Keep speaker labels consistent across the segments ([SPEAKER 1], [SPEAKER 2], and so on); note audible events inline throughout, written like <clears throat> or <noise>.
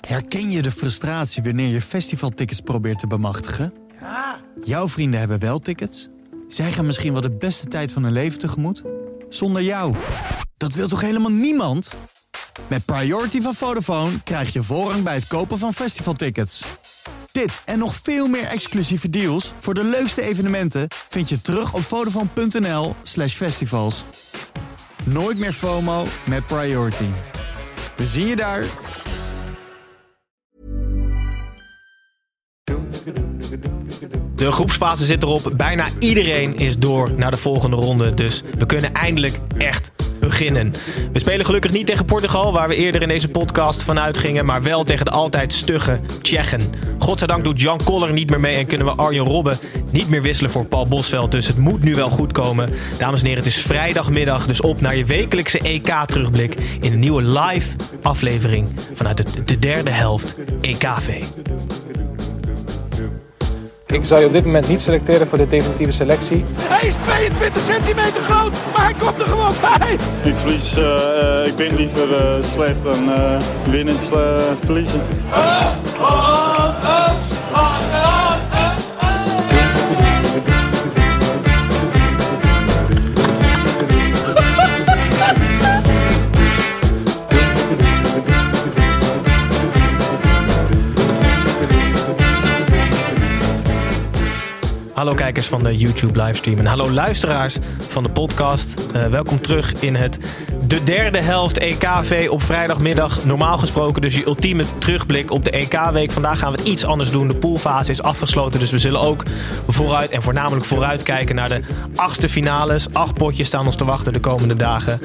[SPEAKER 1] Herken je de frustratie wanneer je festivaltickets probeert te bemachtigen? Jouw vrienden hebben wel tickets. Zij gaan misschien wel de beste tijd van hun leven tegemoet. Zonder jou. Dat wil toch helemaal niemand? Met Priority van Vodafone krijg je voorrang bij het kopen van festivaltickets. Dit en nog veel meer exclusieve deals voor de leukste evenementen vind je terug op vodafone.nl slash festivals. Nooit meer FOMO met Priority. We zien je daar.
[SPEAKER 2] De groepsfase zit erop. Bijna iedereen is door naar de volgende ronde. Dus we kunnen eindelijk echt beginnen. We spelen gelukkig niet tegen Portugal, waar we eerder in deze podcast vanuit gingen. Maar wel tegen de altijd stugge Tsjechen. Godzijdank doet Jan Koller niet meer mee en kunnen we Arjen Robben niet meer wisselen voor Paul Bosveld. Dus het moet nu wel goed komen. Dames en heren, het is vrijdagmiddag. Dus op naar je wekelijkse EK-terugblik in een nieuwe live aflevering vanuit de derde helft EKV.
[SPEAKER 3] Ik zou je op dit moment niet selecteren voor de definitieve selectie.
[SPEAKER 4] Hij is 22 centimeter groot, maar hij komt er gewoon bij.
[SPEAKER 5] Ik verlies, uh, ik ben liever uh, slecht dan uh, winnend verliezen.
[SPEAKER 2] Hallo kijkers van de YouTube livestream en hallo luisteraars van de podcast. Uh, welkom terug in het de derde helft EKV op vrijdagmiddag. Normaal gesproken dus je ultieme terugblik op de EK-week. Vandaag gaan we het iets anders doen. De poolfase is afgesloten, dus we zullen ook vooruit en voornamelijk vooruit kijken naar de achtste finales. Acht potjes staan ons te wachten de komende dagen.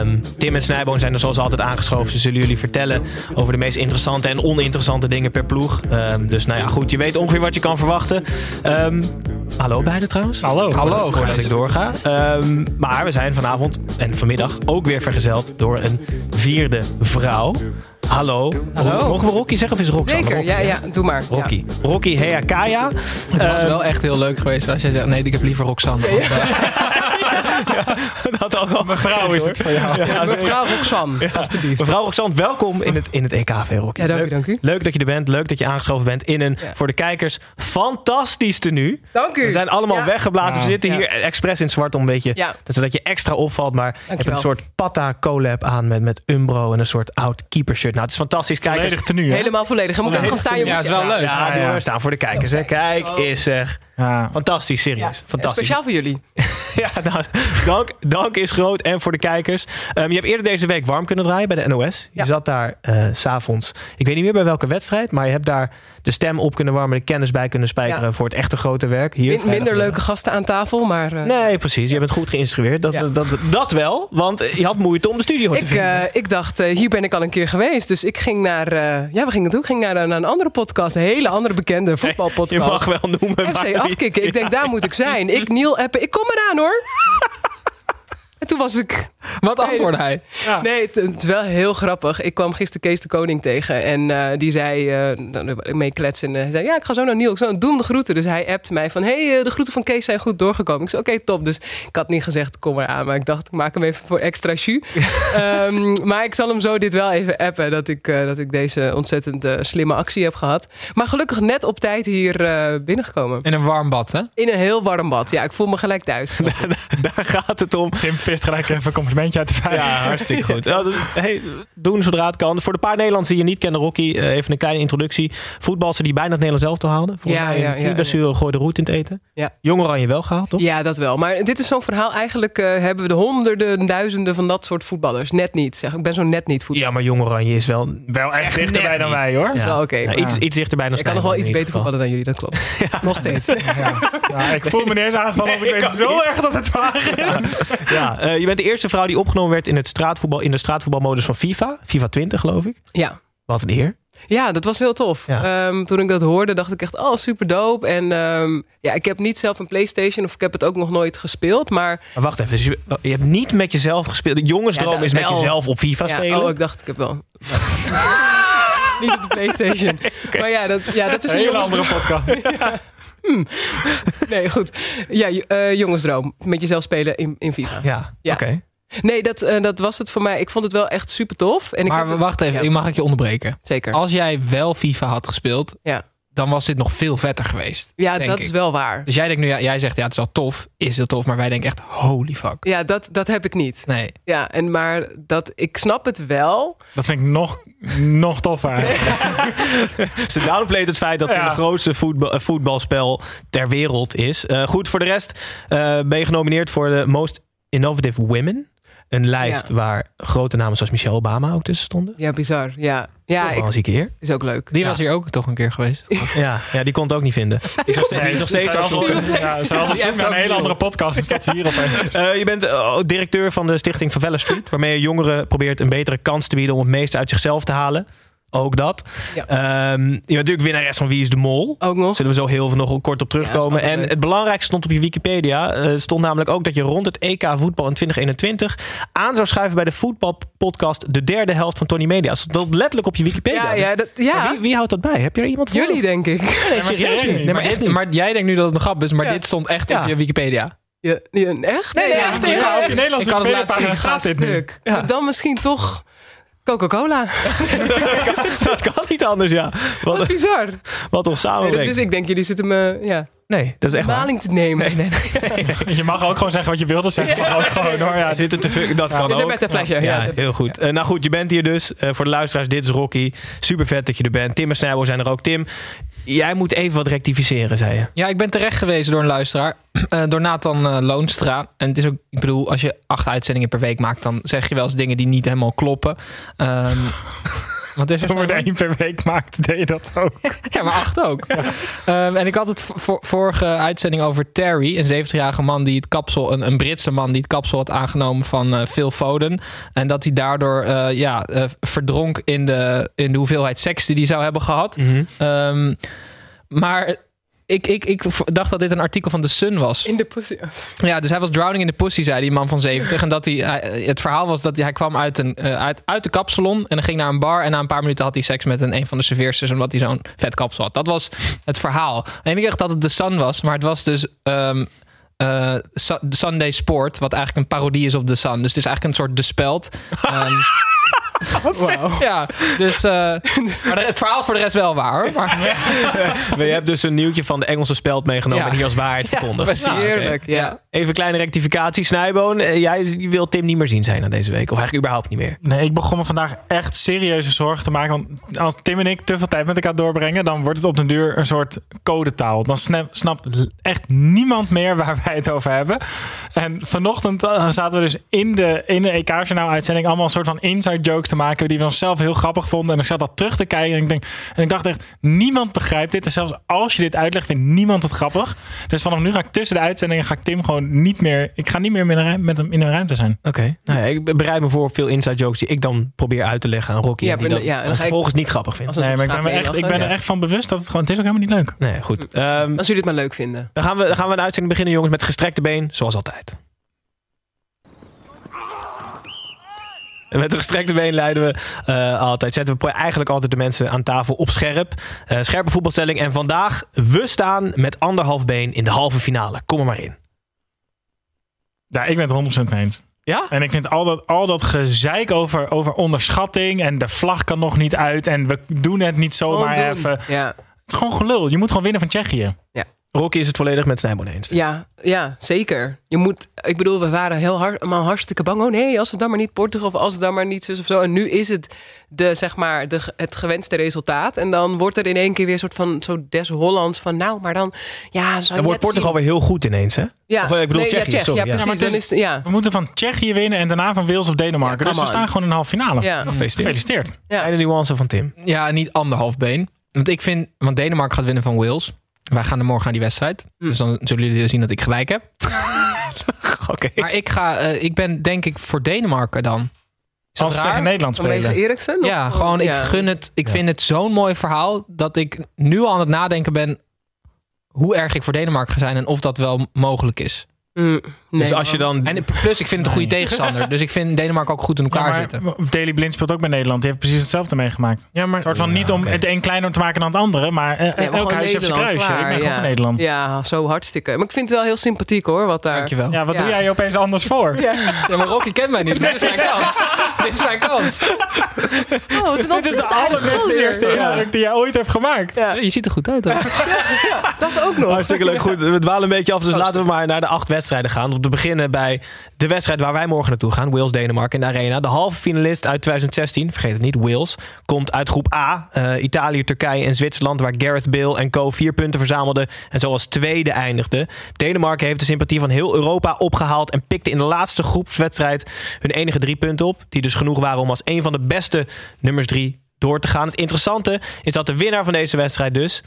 [SPEAKER 2] Um, Tim en Snijboon zijn er zoals altijd aangeschoven. Ze zullen jullie vertellen over de meest interessante en oninteressante dingen per ploeg. Um, dus nou ja, goed, je weet ongeveer wat je kan verwachten. Um, hallo beiden trouwens.
[SPEAKER 6] Hallo.
[SPEAKER 2] Hallo. Voordat ik doorga. maar we zijn vanavond en vanmiddag ook weer vergezeld door een vierde vrouw. Hallo.
[SPEAKER 6] Hallo.
[SPEAKER 2] Mogen we Rocky zeggen of is Roxanne?
[SPEAKER 6] Zeker,
[SPEAKER 2] Rocky,
[SPEAKER 6] ja, ja, doe maar.
[SPEAKER 2] Rocky. Rocky Heakaya.
[SPEAKER 7] Het was
[SPEAKER 2] Eh,
[SPEAKER 7] wel echt heel leuk geweest als jij zegt: nee, ik heb liever Roxanne. Want, <laughs> <laughs>
[SPEAKER 2] dat al wel
[SPEAKER 6] Mevrouw is het van jou. Ja, mevrouw Roxanne, alstublieft.
[SPEAKER 2] Mevrouw Roxanne, welkom in het, in het EKV, Rocky.
[SPEAKER 6] Ja, dank u,
[SPEAKER 2] leuk,
[SPEAKER 6] dank u.
[SPEAKER 2] leuk dat je er bent. Leuk dat je aangeschoven bent in een,
[SPEAKER 6] Ja.
[SPEAKER 2] voor de kijkers, fantastisch tenue.
[SPEAKER 6] Dank u.
[SPEAKER 2] We zijn allemaal
[SPEAKER 6] Ja.
[SPEAKER 2] weggeblazen. We zitten
[SPEAKER 6] Ja.
[SPEAKER 2] hier expres in zwart om een beetje...
[SPEAKER 6] Ja.
[SPEAKER 2] dat- Zodat je extra opvalt. Maar je hebt
[SPEAKER 6] Dankjewel.
[SPEAKER 2] een soort Patta collab aan met, met Umbro en een soort oud keeper shirt. Nou, het is fantastisch. Kijkers.
[SPEAKER 6] Volledig tenue, Helemaal volledig. En moet ik even gaan staan,
[SPEAKER 7] ja,
[SPEAKER 6] jongens?
[SPEAKER 7] is wel leuk.
[SPEAKER 2] Ja, maar staan voor de kijkers. Hè. Kijk, is Fantastisch, serieus.
[SPEAKER 6] Ja.
[SPEAKER 2] Fantastisch.
[SPEAKER 6] Speciaal voor jullie. <laughs>
[SPEAKER 2] Ja, nou, dank, dank is groot en voor de kijkers. Ehm, je hebt eerder deze week warm kunnen draaien bij de NOS. Je
[SPEAKER 6] Ja.
[SPEAKER 2] zat daar eh, s s'avonds. Ik weet niet meer bij welke wedstrijd, maar je hebt daar de stem op kunnen warmen, de kennis bij kunnen spijkeren
[SPEAKER 6] Ja.
[SPEAKER 2] voor het echte grote werk. Hier,
[SPEAKER 6] Min- minder leuke gasten aan tafel, maar... eh,
[SPEAKER 2] Nee, precies. Je bent goed geïnstrueerd. Dat,
[SPEAKER 6] Ja.
[SPEAKER 2] dat, dat wel, want je had moeite om de studio te vinden.
[SPEAKER 6] eh, ik dacht, eh, hier ben ik al een keer geweest. Dus ik ging naar, eh, ja, we gingen. Ik ging naar, naar een andere podcast. Een hele andere bekende <laughs>
[SPEAKER 2] je
[SPEAKER 6] voetbalpodcast.
[SPEAKER 2] mag wel noemen. <laughs>
[SPEAKER 6] FC afkicken. Ik denk, daar moet ik zijn. Ik, Niel, appen. Ik kom eraan hoor. <laughs> En <laughs> toen was ik...
[SPEAKER 7] wat antwoordde hij?
[SPEAKER 6] Nee, het, het is wel heel grappig. Ik kwam gisteren Kees de Koning tegen. En eh, die zei, eh, dan mee kletsen. En hij zei, ja, ik ga zo naar Niel. Ik zei, doe hem de groeten. Dus hij appte mij van, hey, eh, de groeten van Kees zijn goed doorgekomen. Ik zei, oké, top. Dus ik had niet gezegd, kom eraan. Maar ik dacht, ik maak hem even voor extra jus. <laughs> Ehm, maar ik zal hem zo dit wel even appen. Dat ik, eh, dat ik deze ontzettend eh, slimme actie heb gehad. Maar gelukkig net op tijd hier eh, binnengekomen.
[SPEAKER 7] In een warm bad, hè?
[SPEAKER 6] In een heel warm bad. Ja, ik voel me gelijk thuis. <laughs>
[SPEAKER 2] Daar gaat het om.
[SPEAKER 8] Tim vist gelijk even een complimentje uit de vijf.
[SPEAKER 2] Ja, hartstikke goed. <laughs> Ja, hey, doen zodra het kan. Voor de paar Nederlanders die je niet kennen, Rocky, eh, even een kleine introductie. Voetbalster die bijna het Nederlands elftal haalde. Volgens
[SPEAKER 6] Ja,
[SPEAKER 2] mij
[SPEAKER 6] ja,
[SPEAKER 2] een
[SPEAKER 6] ja,
[SPEAKER 2] knieblessure gooide roet in het eten.
[SPEAKER 6] Ja.
[SPEAKER 2] Jong Oranje wel gehaald, toch?
[SPEAKER 6] Ja, dat wel. Maar dit is zo'n verhaal. Eigenlijk eh, hebben we de honderden, duizenden van dat soort voetballers. Net niet. Zeg. Ik ben zo net niet voetballer.
[SPEAKER 2] Ja, maar Jong Oranje is wel...
[SPEAKER 8] Wel echt dichterbij dan
[SPEAKER 2] niet.
[SPEAKER 8] wij hoor.
[SPEAKER 2] Ja.
[SPEAKER 6] wel oké,
[SPEAKER 2] Ja,
[SPEAKER 6] maar-
[SPEAKER 2] iets, iets dichterbij dan
[SPEAKER 6] Ik kan nog wel iets beter voetballen dan jullie, dat klopt. <laughs> Nog steeds.
[SPEAKER 8] Ja, ik voel me eens aangevallen, <laughs> want ik,
[SPEAKER 2] Ik
[SPEAKER 8] weet zo
[SPEAKER 2] niet.
[SPEAKER 8] erg dat het waar is.
[SPEAKER 2] Ja, eh, je bent de eerste vrouw die opgenomen werd in, het straatvoetbal, in de straatvoetbalmodus van FIFA. FIFA 20, geloof ik.
[SPEAKER 6] Ja.
[SPEAKER 2] Wat een eer.
[SPEAKER 6] Ja, dat was heel tof.
[SPEAKER 2] Ja.
[SPEAKER 6] Ehm, toen ik dat hoorde, dacht ik echt, oh, super dope. En ehm, ja, ik heb niet zelf een PlayStation of ik heb het ook nog nooit gespeeld. Maar
[SPEAKER 2] Maar wacht even, dus je, je hebt niet met jezelf gespeeld. De jongensdroom
[SPEAKER 6] Ja,
[SPEAKER 2] is met jezelf op FIFA
[SPEAKER 6] ja,
[SPEAKER 2] spelen.
[SPEAKER 6] oh, ik dacht, ik heb wel. <laughs> <laughs> niet op de PlayStation. <laughs> Maar ja, dat, ja, dat is
[SPEAKER 8] Een
[SPEAKER 6] een
[SPEAKER 8] hele
[SPEAKER 6] jongensdroom.
[SPEAKER 8] andere podcast. <laughs>
[SPEAKER 6] Nee, goed. Ja, j- eh, jongensdroom. Met jezelf spelen in, in FIFA.
[SPEAKER 2] Ja,
[SPEAKER 6] Ja.
[SPEAKER 2] oké.
[SPEAKER 6] Nee, dat, eh, dat was het voor mij. Ik vond het wel echt super tof. En ik
[SPEAKER 7] Maar
[SPEAKER 6] heb-
[SPEAKER 7] wacht even,
[SPEAKER 6] Ja,
[SPEAKER 7] ik mag ik je onderbreken.
[SPEAKER 6] zeker.
[SPEAKER 7] Als jij wel FIFA had gespeeld,
[SPEAKER 6] Ja.
[SPEAKER 7] Dan was dit nog veel vetter geweest.
[SPEAKER 6] ja, dat
[SPEAKER 7] ik.
[SPEAKER 6] is wel waar.
[SPEAKER 7] Dus jij denkt nu, ja, jij zegt ja, het is wel tof. Is heel tof, maar wij denken echt, holy fuck.
[SPEAKER 6] Ja, dat, dat heb ik niet.
[SPEAKER 7] Nee.
[SPEAKER 6] Ja, en maar dat, ik snap het wel.
[SPEAKER 8] Dat vind ik nog, nog toffer eigenlijk. <laughs>
[SPEAKER 2] Ze downplayt het feit dat het
[SPEAKER 8] Ja.
[SPEAKER 2] het grootste voetbal, eh, voetbalspel ter wereld is. Eh, goed, voor de rest eh, ben je genomineerd voor de Most Innovative Women. Een lijst
[SPEAKER 6] Ja.
[SPEAKER 2] waar grote namen zoals Michelle Obama ook tussen stonden.
[SPEAKER 6] Ja, bizar. Ja, ja ik,
[SPEAKER 2] een
[SPEAKER 6] is ook leuk.
[SPEAKER 7] Die
[SPEAKER 2] Ja.
[SPEAKER 7] was hier ook toch een keer geweest. <laughs>
[SPEAKER 2] Ja, ja, die kon het ook niet vinden. <laughs> Die is nog
[SPEAKER 8] ze-
[SPEAKER 2] steeds
[SPEAKER 8] op- zoek naar een hele andere podcast. Dus dat ze hier <laughs> opeens.
[SPEAKER 2] Eh, je bent eh, directeur van de stichting Favela Street, waarmee je jongeren probeert een betere kans te bieden om het meeste uit zichzelf te halen. Ook dat.
[SPEAKER 6] Ja.
[SPEAKER 2] Ehm, je bent natuurlijk winnares van Wie is de Mol.
[SPEAKER 6] Ook nog.
[SPEAKER 2] Zullen we zo heel veel nog kort op terugkomen.
[SPEAKER 6] Ja,
[SPEAKER 2] en
[SPEAKER 6] leuk.
[SPEAKER 2] het belangrijkste stond op je Wikipedia. eh, stond namelijk ook dat je rond het EK voetbal in 2021 aan zou schuiven bij de voetbalpodcast De Derde Helft van Tony Media. Dat stond letterlijk op je Wikipedia.
[SPEAKER 6] Ja,
[SPEAKER 2] Dus-
[SPEAKER 6] ja, dat, ja.
[SPEAKER 2] Wie, wie houdt dat bij? Heb je er iemand voor?
[SPEAKER 6] jullie denk ik.
[SPEAKER 2] Nee,
[SPEAKER 8] maar
[SPEAKER 2] serieus niet. Nee, maar
[SPEAKER 7] Maar,
[SPEAKER 2] echt
[SPEAKER 7] dit,
[SPEAKER 2] niet.
[SPEAKER 7] maar jij denkt nu dat het een grap is, maar
[SPEAKER 6] Ja.
[SPEAKER 7] dit stond echt
[SPEAKER 2] Ja.
[SPEAKER 7] op je Wikipedia.
[SPEAKER 6] Ja, ja, echt?
[SPEAKER 2] Nee, nee,
[SPEAKER 8] Ja,
[SPEAKER 2] echt,
[SPEAKER 8] ja, op
[SPEAKER 2] echt.
[SPEAKER 8] je Nederlands
[SPEAKER 7] Ik kan het
[SPEAKER 8] Wikipedia-pagina
[SPEAKER 7] laten zien.
[SPEAKER 8] staat dit nu.
[SPEAKER 6] Dan misschien toch Coca-Cola. <laughs>
[SPEAKER 2] Dat kan niet anders, ja.
[SPEAKER 6] Wat
[SPEAKER 2] Wat,
[SPEAKER 6] bizar.
[SPEAKER 2] wat toch
[SPEAKER 6] Nee, dat
[SPEAKER 2] samenbrengt.
[SPEAKER 6] wist ik. denk, jullie zitten me ja,
[SPEAKER 2] Nee, dat is echt
[SPEAKER 6] maling te nemen.
[SPEAKER 2] Nee, nee, nee. nee. <laughs>
[SPEAKER 8] Je mag ook gewoon zeggen wat je wilde zeggen. Maar ook gewoon hoor. Ja,
[SPEAKER 2] Zitten te veel- dat kan ook.
[SPEAKER 6] met een flesje. Ja,
[SPEAKER 2] Ja, heel goed. Eh, nou goed, je bent hier dus. Eh, voor de luisteraars, dit is Rocky. Super vet dat je er bent. Tim en Snijbo zijn er ook. Tim, jij moet even wat rectificeren, zei je.
[SPEAKER 7] Ja, ik ben terecht gewezen door een luisteraar. <clears throat> eh, door Nathan eh, Loonstra. En het is ook, ik bedoel, als je acht uitzendingen per week maakt, dan zeg je wel eens dingen die niet helemaal kloppen. Ehm, <laughs> is er? Snijboon?
[SPEAKER 8] één per week maakte, deed je dat ook. <laughs>
[SPEAKER 7] Ja, maar acht ook. Ehm, en ik had het vorige uitzending over Terry, een 70-jarige man die het kapsel, een, een Britse man die het kapsel had aangenomen van eh, Phil Foden. En dat hij daardoor eh, ja, eh, verdronk in de, in de hoeveelheid seks die hij zou hebben gehad. Ehm, maar ik, ik, ik dacht dat dit een artikel van The Sun was.
[SPEAKER 6] In de pussy.
[SPEAKER 7] Ja, dus hij was drowning in the pussy, zei die man van 70. En dat hij, hij- het verhaal was dat hij, hij kwam uit, een, eh, uit, uit de kapsalon en dan ging naar een bar. En na een paar minuten had hij seks met een, een van de serveersters, omdat hij zo'n vet kapsel had. Dat was het verhaal. En ik dacht dat het The Sun was, maar het was dus ehm, eh, Su- Sunday Sport, wat eigenlijk een parodie is op The Sun. Dus het is eigenlijk een soort De Speld. <laughs> <laughs> Ja, dus... eh, maar het verhaal is voor de rest wel waar. Maar,
[SPEAKER 2] Je hebt dus een nieuwtje van de Engelse speld meegenomen
[SPEAKER 7] Ja.
[SPEAKER 2] en hier als waarheid
[SPEAKER 7] Ja,
[SPEAKER 2] verkondigd.
[SPEAKER 7] precies.
[SPEAKER 2] Ah, oké.
[SPEAKER 6] Heerlijk, ja.
[SPEAKER 2] Even een kleine rectificatie. Snijboon, eh, jij wil Tim niet meer zien zijn aan deze week. Of eigenlijk überhaupt niet meer.
[SPEAKER 8] Nee, ik begon me vandaag echt serieuze zorgen te maken. Want als Tim en ik te veel tijd met elkaar doorbrengen, dan wordt het op den duur een soort codetaal. Dan sna- snapt echt niemand meer waar wij het over hebben. En vanochtend eh, zaten we dus in de, in de EK-journaal-uitzending allemaal een soort van inside jokes te maken die we onszelf heel grappig vonden. En ik zat dat terug te kijken en ik, denk, en ik dacht echt, niemand begrijpt dit. En zelfs als je dit uitlegt, vindt niemand het grappig. Dus vanaf nu ga ik tussen de uitzendingen ga ik Tim gewoon niet meer, ik ga niet meer met hem- met hem in een ruimte zijn.
[SPEAKER 2] Oké. Nou ja, ik bereid me voor veel inside jokes die ik dan probeer uit te leggen aan Rocky.
[SPEAKER 6] Ja,
[SPEAKER 2] en die dan,
[SPEAKER 6] ja, en dan ga ik-
[SPEAKER 2] vervolgens niet grappig vindt.
[SPEAKER 8] Nee, maar ik ben, me echt, ik ben er echt van bewust dat het gewoon, het is ook helemaal niet leuk.
[SPEAKER 2] Nee, goed. Ehm,
[SPEAKER 6] Als jullie het maar leuk vinden.
[SPEAKER 2] dan, gaan we, dan gaan we een uitzending beginnen, jongens, met gestrekte been, zoals altijd. Met een gestrekte been leiden we eh, altijd, zetten we eigenlijk altijd de mensen aan tafel op scherp. Eh, scherpe voetbalstelling. En vandaag, we staan met anderhalf been in de halve finale. Kom er maar in.
[SPEAKER 8] Ja, ik ben het 100% mee eens.
[SPEAKER 2] Ja?
[SPEAKER 8] En ik vind al dat, al dat gezeik over, over onderschatting en de vlag kan nog niet uit en we doen het niet zomaar even.
[SPEAKER 6] Ja.
[SPEAKER 8] Het is gewoon gelul. Je moet gewoon winnen van Tsjechië.
[SPEAKER 2] Rocky is het volledig met Snijboon eens.
[SPEAKER 6] Ja, ja, zeker. Je moet, ik bedoel, we waren heel hard, maar hartstikke bang. Oh nee, als het dan maar niet Portugal of als het dan maar niet zus of zo. En nu is het de, zeg maar, de, het gewenste resultaat. En dan wordt er in één keer weer een soort van zo des Hollands van, nou, maar dan, ja, zou je
[SPEAKER 2] Dan wordt Portugal
[SPEAKER 6] zien-
[SPEAKER 2] weer heel goed ineens, hè?
[SPEAKER 6] Ja,
[SPEAKER 2] Of, eh, ik bedoel
[SPEAKER 6] nee,
[SPEAKER 2] Tsjechië,
[SPEAKER 6] ja,
[SPEAKER 2] sorry,
[SPEAKER 6] Ja, precies. Dan
[SPEAKER 8] is-
[SPEAKER 6] ja.
[SPEAKER 8] We moeten van Tsjechië winnen en daarna van Wales of Denemarken.
[SPEAKER 6] Ja,
[SPEAKER 8] dus we staan gewoon in de halve finale.
[SPEAKER 6] Ja.
[SPEAKER 2] Gefeliciteerd.
[SPEAKER 8] Gefeliciteerd.
[SPEAKER 6] Ja.
[SPEAKER 2] Kleine nuance van Tim.
[SPEAKER 7] Ja, niet anderhalf been. Want ik vind, want Denemarken gaat winnen van Wales. Wij gaan er morgen naar die wedstrijd.
[SPEAKER 6] Hm.
[SPEAKER 7] Dus dan zullen jullie zien dat ik gelijk heb. <laughs>
[SPEAKER 2] Oké.
[SPEAKER 7] Maar ik, ga, eh, ik ben denk ik voor Denemarken dan. Is
[SPEAKER 8] Als ze tegen Nederland spelen.
[SPEAKER 6] Eriksen?
[SPEAKER 7] Ja,
[SPEAKER 6] Of-
[SPEAKER 7] gewoon, ik
[SPEAKER 6] ja.
[SPEAKER 7] gun het. Ik
[SPEAKER 2] Ja.
[SPEAKER 7] vind het zo'n mooi verhaal dat ik nu al aan het nadenken ben hoe erg ik voor Denemarken ga zijn en of dat wel mogelijk is.
[SPEAKER 6] Mm, Nee,
[SPEAKER 2] dus als je dan...
[SPEAKER 7] En plus, ik vind het een goede tegenstander. Dus ik vind Denemarken ook goed in elkaar
[SPEAKER 8] Ja, maar
[SPEAKER 7] zitten.
[SPEAKER 8] Daily Blind speelt ook bij Nederland. Die heeft precies hetzelfde meegemaakt.
[SPEAKER 7] Ja, maar
[SPEAKER 8] soort van niet om het een kleiner te maken dan het andere, maar eh,
[SPEAKER 6] Nee, maar
[SPEAKER 8] elk
[SPEAKER 6] gewoon
[SPEAKER 8] huis heeft zijn kruisje.
[SPEAKER 6] klaar,
[SPEAKER 8] ik ben gewoon
[SPEAKER 6] ja.
[SPEAKER 8] van Nederland. Ja,
[SPEAKER 6] zo hartstikke. Maar ik vind het wel heel sympathiek hoor, wat daar...
[SPEAKER 7] dankjewel.
[SPEAKER 8] wat
[SPEAKER 6] Ja.
[SPEAKER 8] doe jij je opeens anders voor?
[SPEAKER 7] Ja, maar Rocky kent mij niet. Dus dit is mijn kans. dit is mijn kans.
[SPEAKER 6] Oh, wat
[SPEAKER 8] Dit is de allerbeste eerste indruk die jij ooit hebt gemaakt.
[SPEAKER 6] Ja,
[SPEAKER 7] Je ziet er goed uit, hoor.
[SPEAKER 6] dat ook nog.
[SPEAKER 2] Hartstikke leuk. Goed, we dwalen een beetje af. Dus laten we maar naar de acht wedstrijden gaan. Om te beginnen bij de wedstrijd waar wij morgen naartoe gaan. Wales-Denemarken in de Arena. De halve finalist uit 2016. Vergeet het niet. Wales. Komt uit groep A. eh, Italië, Turkije en Zwitserland. Waar Gareth Bale en co vier punten verzamelden. En zo als tweede eindigde. Denemarken heeft de sympathie van heel Europa opgehaald. En pikte in de laatste groepswedstrijd hun enige drie punten op. Die dus genoeg waren om als een van de beste nummers drie door te gaan. Het interessante is dat de winnaar van deze wedstrijd dus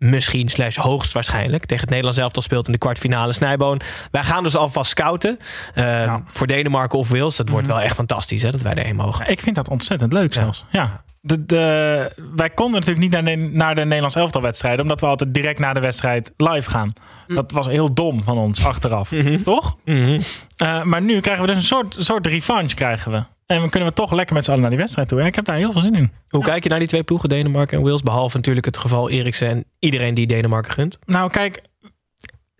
[SPEAKER 2] misschien slash hoogstwaarschijnlijk tegen het Nederlands elftal speelt in de kwartfinale Snijboon. Wij gaan dus alvast scouten uh, voor Denemarken of Wales. Dat wordt wel echt fantastisch hè, dat wij erheen mogen.
[SPEAKER 8] Ik vind dat ontzettend leuk zelfs. Ja. De, de, wij konden natuurlijk niet naar de, naar de Nederlands elftal wedstrijden, omdat we altijd direct na de wedstrijd live gaan. Dat was heel dom van ons achteraf, toch?
[SPEAKER 2] Mhm.
[SPEAKER 8] Uh, maar nu krijgen we dus een soort, soort revanche krijgen we. En dan kunnen we toch lekker met z'n allen naar die wedstrijd toe. En ik heb daar heel veel zin in.
[SPEAKER 2] Hoe kijk je naar die twee ploegen, Denemarken en Wales? Behalve natuurlijk het geval Eriksen en iedereen die Denemarken gunt.
[SPEAKER 8] Nou, kijk,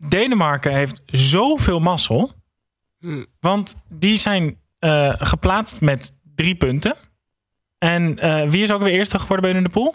[SPEAKER 8] Denemarken heeft zoveel mazzel.
[SPEAKER 6] Hm.
[SPEAKER 8] Want die zijn uh, geplaatst met drie punten. En uh, wie is ook weer eerste geworden bij hun in de pool?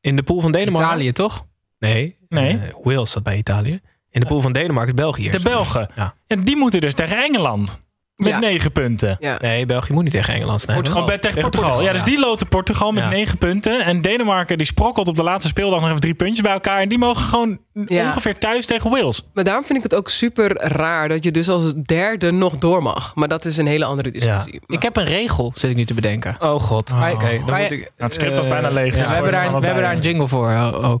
[SPEAKER 2] In de pool van Denemarken?
[SPEAKER 7] Italië, toch?
[SPEAKER 2] Nee.
[SPEAKER 8] Nee.
[SPEAKER 2] Uh, Wales zat bij Italië. In de pool van Denemarken is België.
[SPEAKER 8] De Belgen. Ja. En die moeten dus tegen Engeland. Met
[SPEAKER 6] Ja.
[SPEAKER 8] negen punten.
[SPEAKER 6] Ja.
[SPEAKER 2] Nee, België moet niet tegen Engeland snijden.
[SPEAKER 8] Portugal. Oh, tegen Portugal. Portugal. Ja, dus die loten Portugal met
[SPEAKER 2] Ja.
[SPEAKER 8] negen punten. En Denemarken die sprokkelt op de laatste speeldag nog even drie puntjes bij elkaar. En die mogen gewoon
[SPEAKER 6] Ja.
[SPEAKER 8] ongeveer thuis tegen Wales.
[SPEAKER 6] Maar daarom vind ik het ook super raar dat je dus als derde nog door mag. Maar dat is een hele andere discussie.
[SPEAKER 7] Ik heb een regel, zit ik nu te bedenken.
[SPEAKER 2] Oh god.
[SPEAKER 8] Oh.
[SPEAKER 2] Oké, dan
[SPEAKER 7] Ga je-
[SPEAKER 2] moet ik...
[SPEAKER 8] Nou, het script was
[SPEAKER 2] eh,
[SPEAKER 8] bijna leeg.
[SPEAKER 2] ja.
[SPEAKER 8] dus
[SPEAKER 7] we hebben daar, we hebben daar een jingle voor, uh,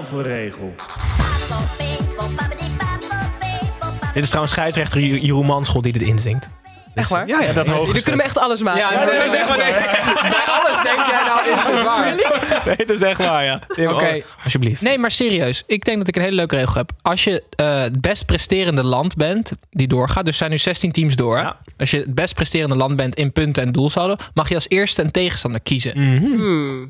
[SPEAKER 4] nou voor regel?
[SPEAKER 2] Dit is trouwens scheidsrechter Jeroen Manschot die dit inzingt.
[SPEAKER 6] Echt waar?
[SPEAKER 2] Ja, ja, dat
[SPEAKER 6] Jullie
[SPEAKER 2] hoogste.
[SPEAKER 6] kunnen me echt alles maken.
[SPEAKER 7] Ja,
[SPEAKER 6] Ja,
[SPEAKER 7] dat
[SPEAKER 6] dat
[SPEAKER 7] is
[SPEAKER 6] is echt waar.
[SPEAKER 7] Bij alles denk jij nou, is het waar?
[SPEAKER 2] Nee, het is echt waar, ja.
[SPEAKER 7] Oké.
[SPEAKER 2] oh, alsjeblieft.
[SPEAKER 7] Nee, maar serieus. Ik denk dat ik een hele leuke regel heb. Als je eh, het best presterende land bent die doorgaat. Dus er zijn nu 16 teams door.
[SPEAKER 2] Ja.
[SPEAKER 7] Als je het best presterende land bent in punten en doelsaldo. Mag je als eerste een tegenstander kiezen.
[SPEAKER 2] Mhm.
[SPEAKER 6] Hmm.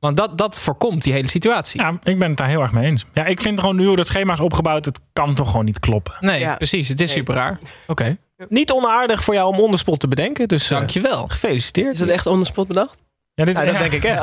[SPEAKER 7] Want dat, dat voorkomt die hele situatie.
[SPEAKER 8] Ja, ik ben het daar heel erg mee eens. Ja, ik vind gewoon nu hoe dat schema is opgebouwd, het kan toch gewoon niet kloppen.
[SPEAKER 7] Nee,
[SPEAKER 6] Ja.
[SPEAKER 7] precies. Het is
[SPEAKER 6] Nee.
[SPEAKER 7] super raar.
[SPEAKER 2] Oké. Niet onaardig voor jou om onderspot te bedenken. Dus
[SPEAKER 7] Dankjewel.
[SPEAKER 2] gefeliciteerd.
[SPEAKER 6] Is dat echt on the spot bedacht?
[SPEAKER 8] Ja, dit
[SPEAKER 2] Ja, dat denk ik echt.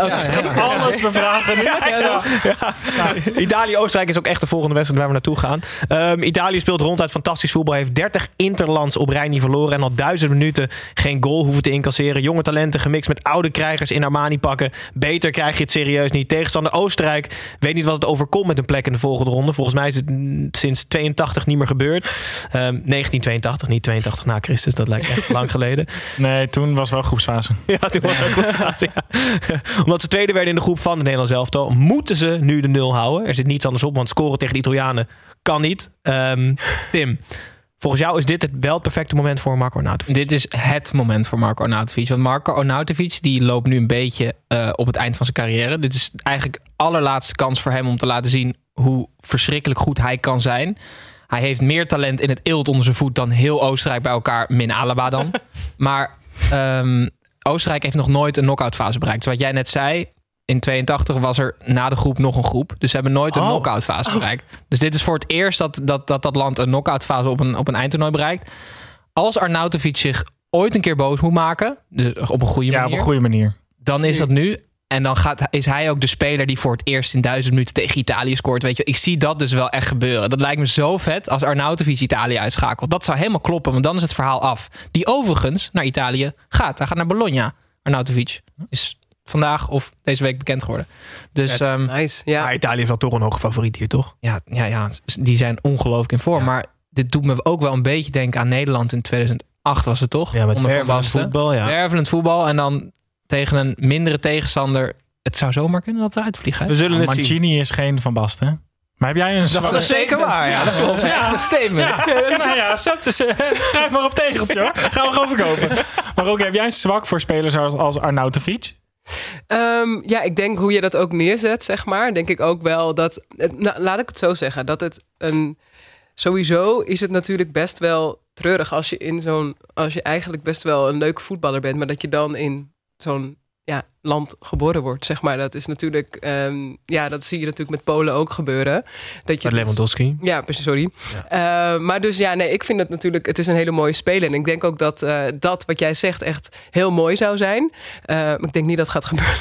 [SPEAKER 8] Alles bevragen nu.
[SPEAKER 2] Italië-Oostenrijk is ook echt de volgende wedstrijd waar we naartoe gaan. Ehm, Italië speelt ronduit fantastisch voetbal. Heeft 30 interlands op rij niet verloren. En al duizend minuten geen goal hoeven te incasseren. Jonge talenten gemixt met oude krijgers in Armani pakken. Beter krijg je het serieus niet. Tegenstander Oostenrijk weet niet wat het overkomt met een plek in de volgende ronde. Volgens mij is het sinds 82 niet meer gebeurd. Ehm, 1982, niet 82 na Christus. Dat lijkt echt lang geleden.
[SPEAKER 8] Nee, toen was wel groepsfase.
[SPEAKER 2] Ja, toen was ook goed fase, ja. <laughs> Omdat ze tweede werden in de groep van het Nederlands elftal, moeten ze nu de nul houden. Er zit niets anders op, want scoren tegen de Italianen kan niet. Ehm, Tim, volgens jou is dit het wel het perfecte moment voor Marco Arnautovic?
[SPEAKER 7] Dit is het moment voor Marco Arnautovic. Want Marco Arnautovic die loopt nu een beetje eh, op het eind van zijn carrière. Dit is eigenlijk de allerlaatste kans voor hem om te laten zien hoe verschrikkelijk goed hij kan zijn. Hij heeft meer talent in het eelt onder zijn voet dan heel Oostenrijk bij elkaar, min Alaba dan. <laughs> maar ehm, Oostenrijk heeft nog nooit een knock-out fase bereikt. Dus wat jij net zei, in 82 was er na de groep nog een groep. Dus ze hebben nooit een
[SPEAKER 2] Oh.
[SPEAKER 7] knock-out fase bereikt. Dus dit is voor het eerst dat dat, dat, dat land een knock-out fase op een, op een eindtoernooi bereikt. Als Arnautovic zich ooit een keer boos moet maken, dus op een goede
[SPEAKER 8] Ja, op
[SPEAKER 7] manier,
[SPEAKER 8] een goede manier.
[SPEAKER 7] dan is dat nu. En dan gaat, is hij ook de speler die voor het eerst in duizend minuten tegen Italië scoort. Weet je, ik zie dat dus wel echt gebeuren. Dat lijkt me zo vet als Arnautovic Italië uitschakelt. Dat zou helemaal kloppen, want dan is het verhaal af. Die overigens naar Italië gaat. Hij gaat naar Bologna. Arnautovic is vandaag of deze week bekend geworden. Dus ehm,
[SPEAKER 6] Nice. Ja.
[SPEAKER 2] Maar Italië is wel toch een hoge favoriet hier, toch?
[SPEAKER 7] ja, ja, ja, die zijn ongelooflijk in vorm.
[SPEAKER 2] Ja.
[SPEAKER 7] Maar dit doet me ook wel een beetje denken aan Nederland in 2008 was het toch?
[SPEAKER 2] Ja, met vervelend voetbal, ja.
[SPEAKER 7] Wervelend voetbal en dan tegen een mindere tegenstander. Het zou zomaar kunnen dat eruit vliegen. hè?
[SPEAKER 2] We zullen het zien.
[SPEAKER 8] Mancini is geen Van Basten. Maar heb jij een
[SPEAKER 7] Dat
[SPEAKER 8] zwak...
[SPEAKER 7] is zeker
[SPEAKER 2] waar, ja. Dat klopt.
[SPEAKER 7] Ja, een statement.
[SPEAKER 8] Ja, ja, zet, <laughs> schrijf maar op tegeltje hoor. Gaan we gewoon verkopen. Maar ook, heb jij een zwak voor spelers als, als Arnautovic?
[SPEAKER 6] Ehm, ja, ik denk hoe je dat ook neerzet, zeg maar. Denk ik ook wel dat. Nou, laat ik het zo zeggen. Dat het een. Sowieso is het natuurlijk best wel treurig als je in zo'n. Als je eigenlijk best wel een leuke voetballer bent, maar dat je dan in zo'n ja, land geboren wordt, zeg maar. Dat is natuurlijk. ehm, ja, dat zie je natuurlijk met Polen ook gebeuren. Dat je
[SPEAKER 2] Met Lewandowski.
[SPEAKER 6] ja, precies, sorry. Eh, maar dus ja, nee, ik vind het natuurlijk, het is een hele mooie speler. En ik denk ook dat eh, dat wat jij zegt echt heel mooi zou zijn. Eh, maar ik denk niet dat het gaat gebeuren.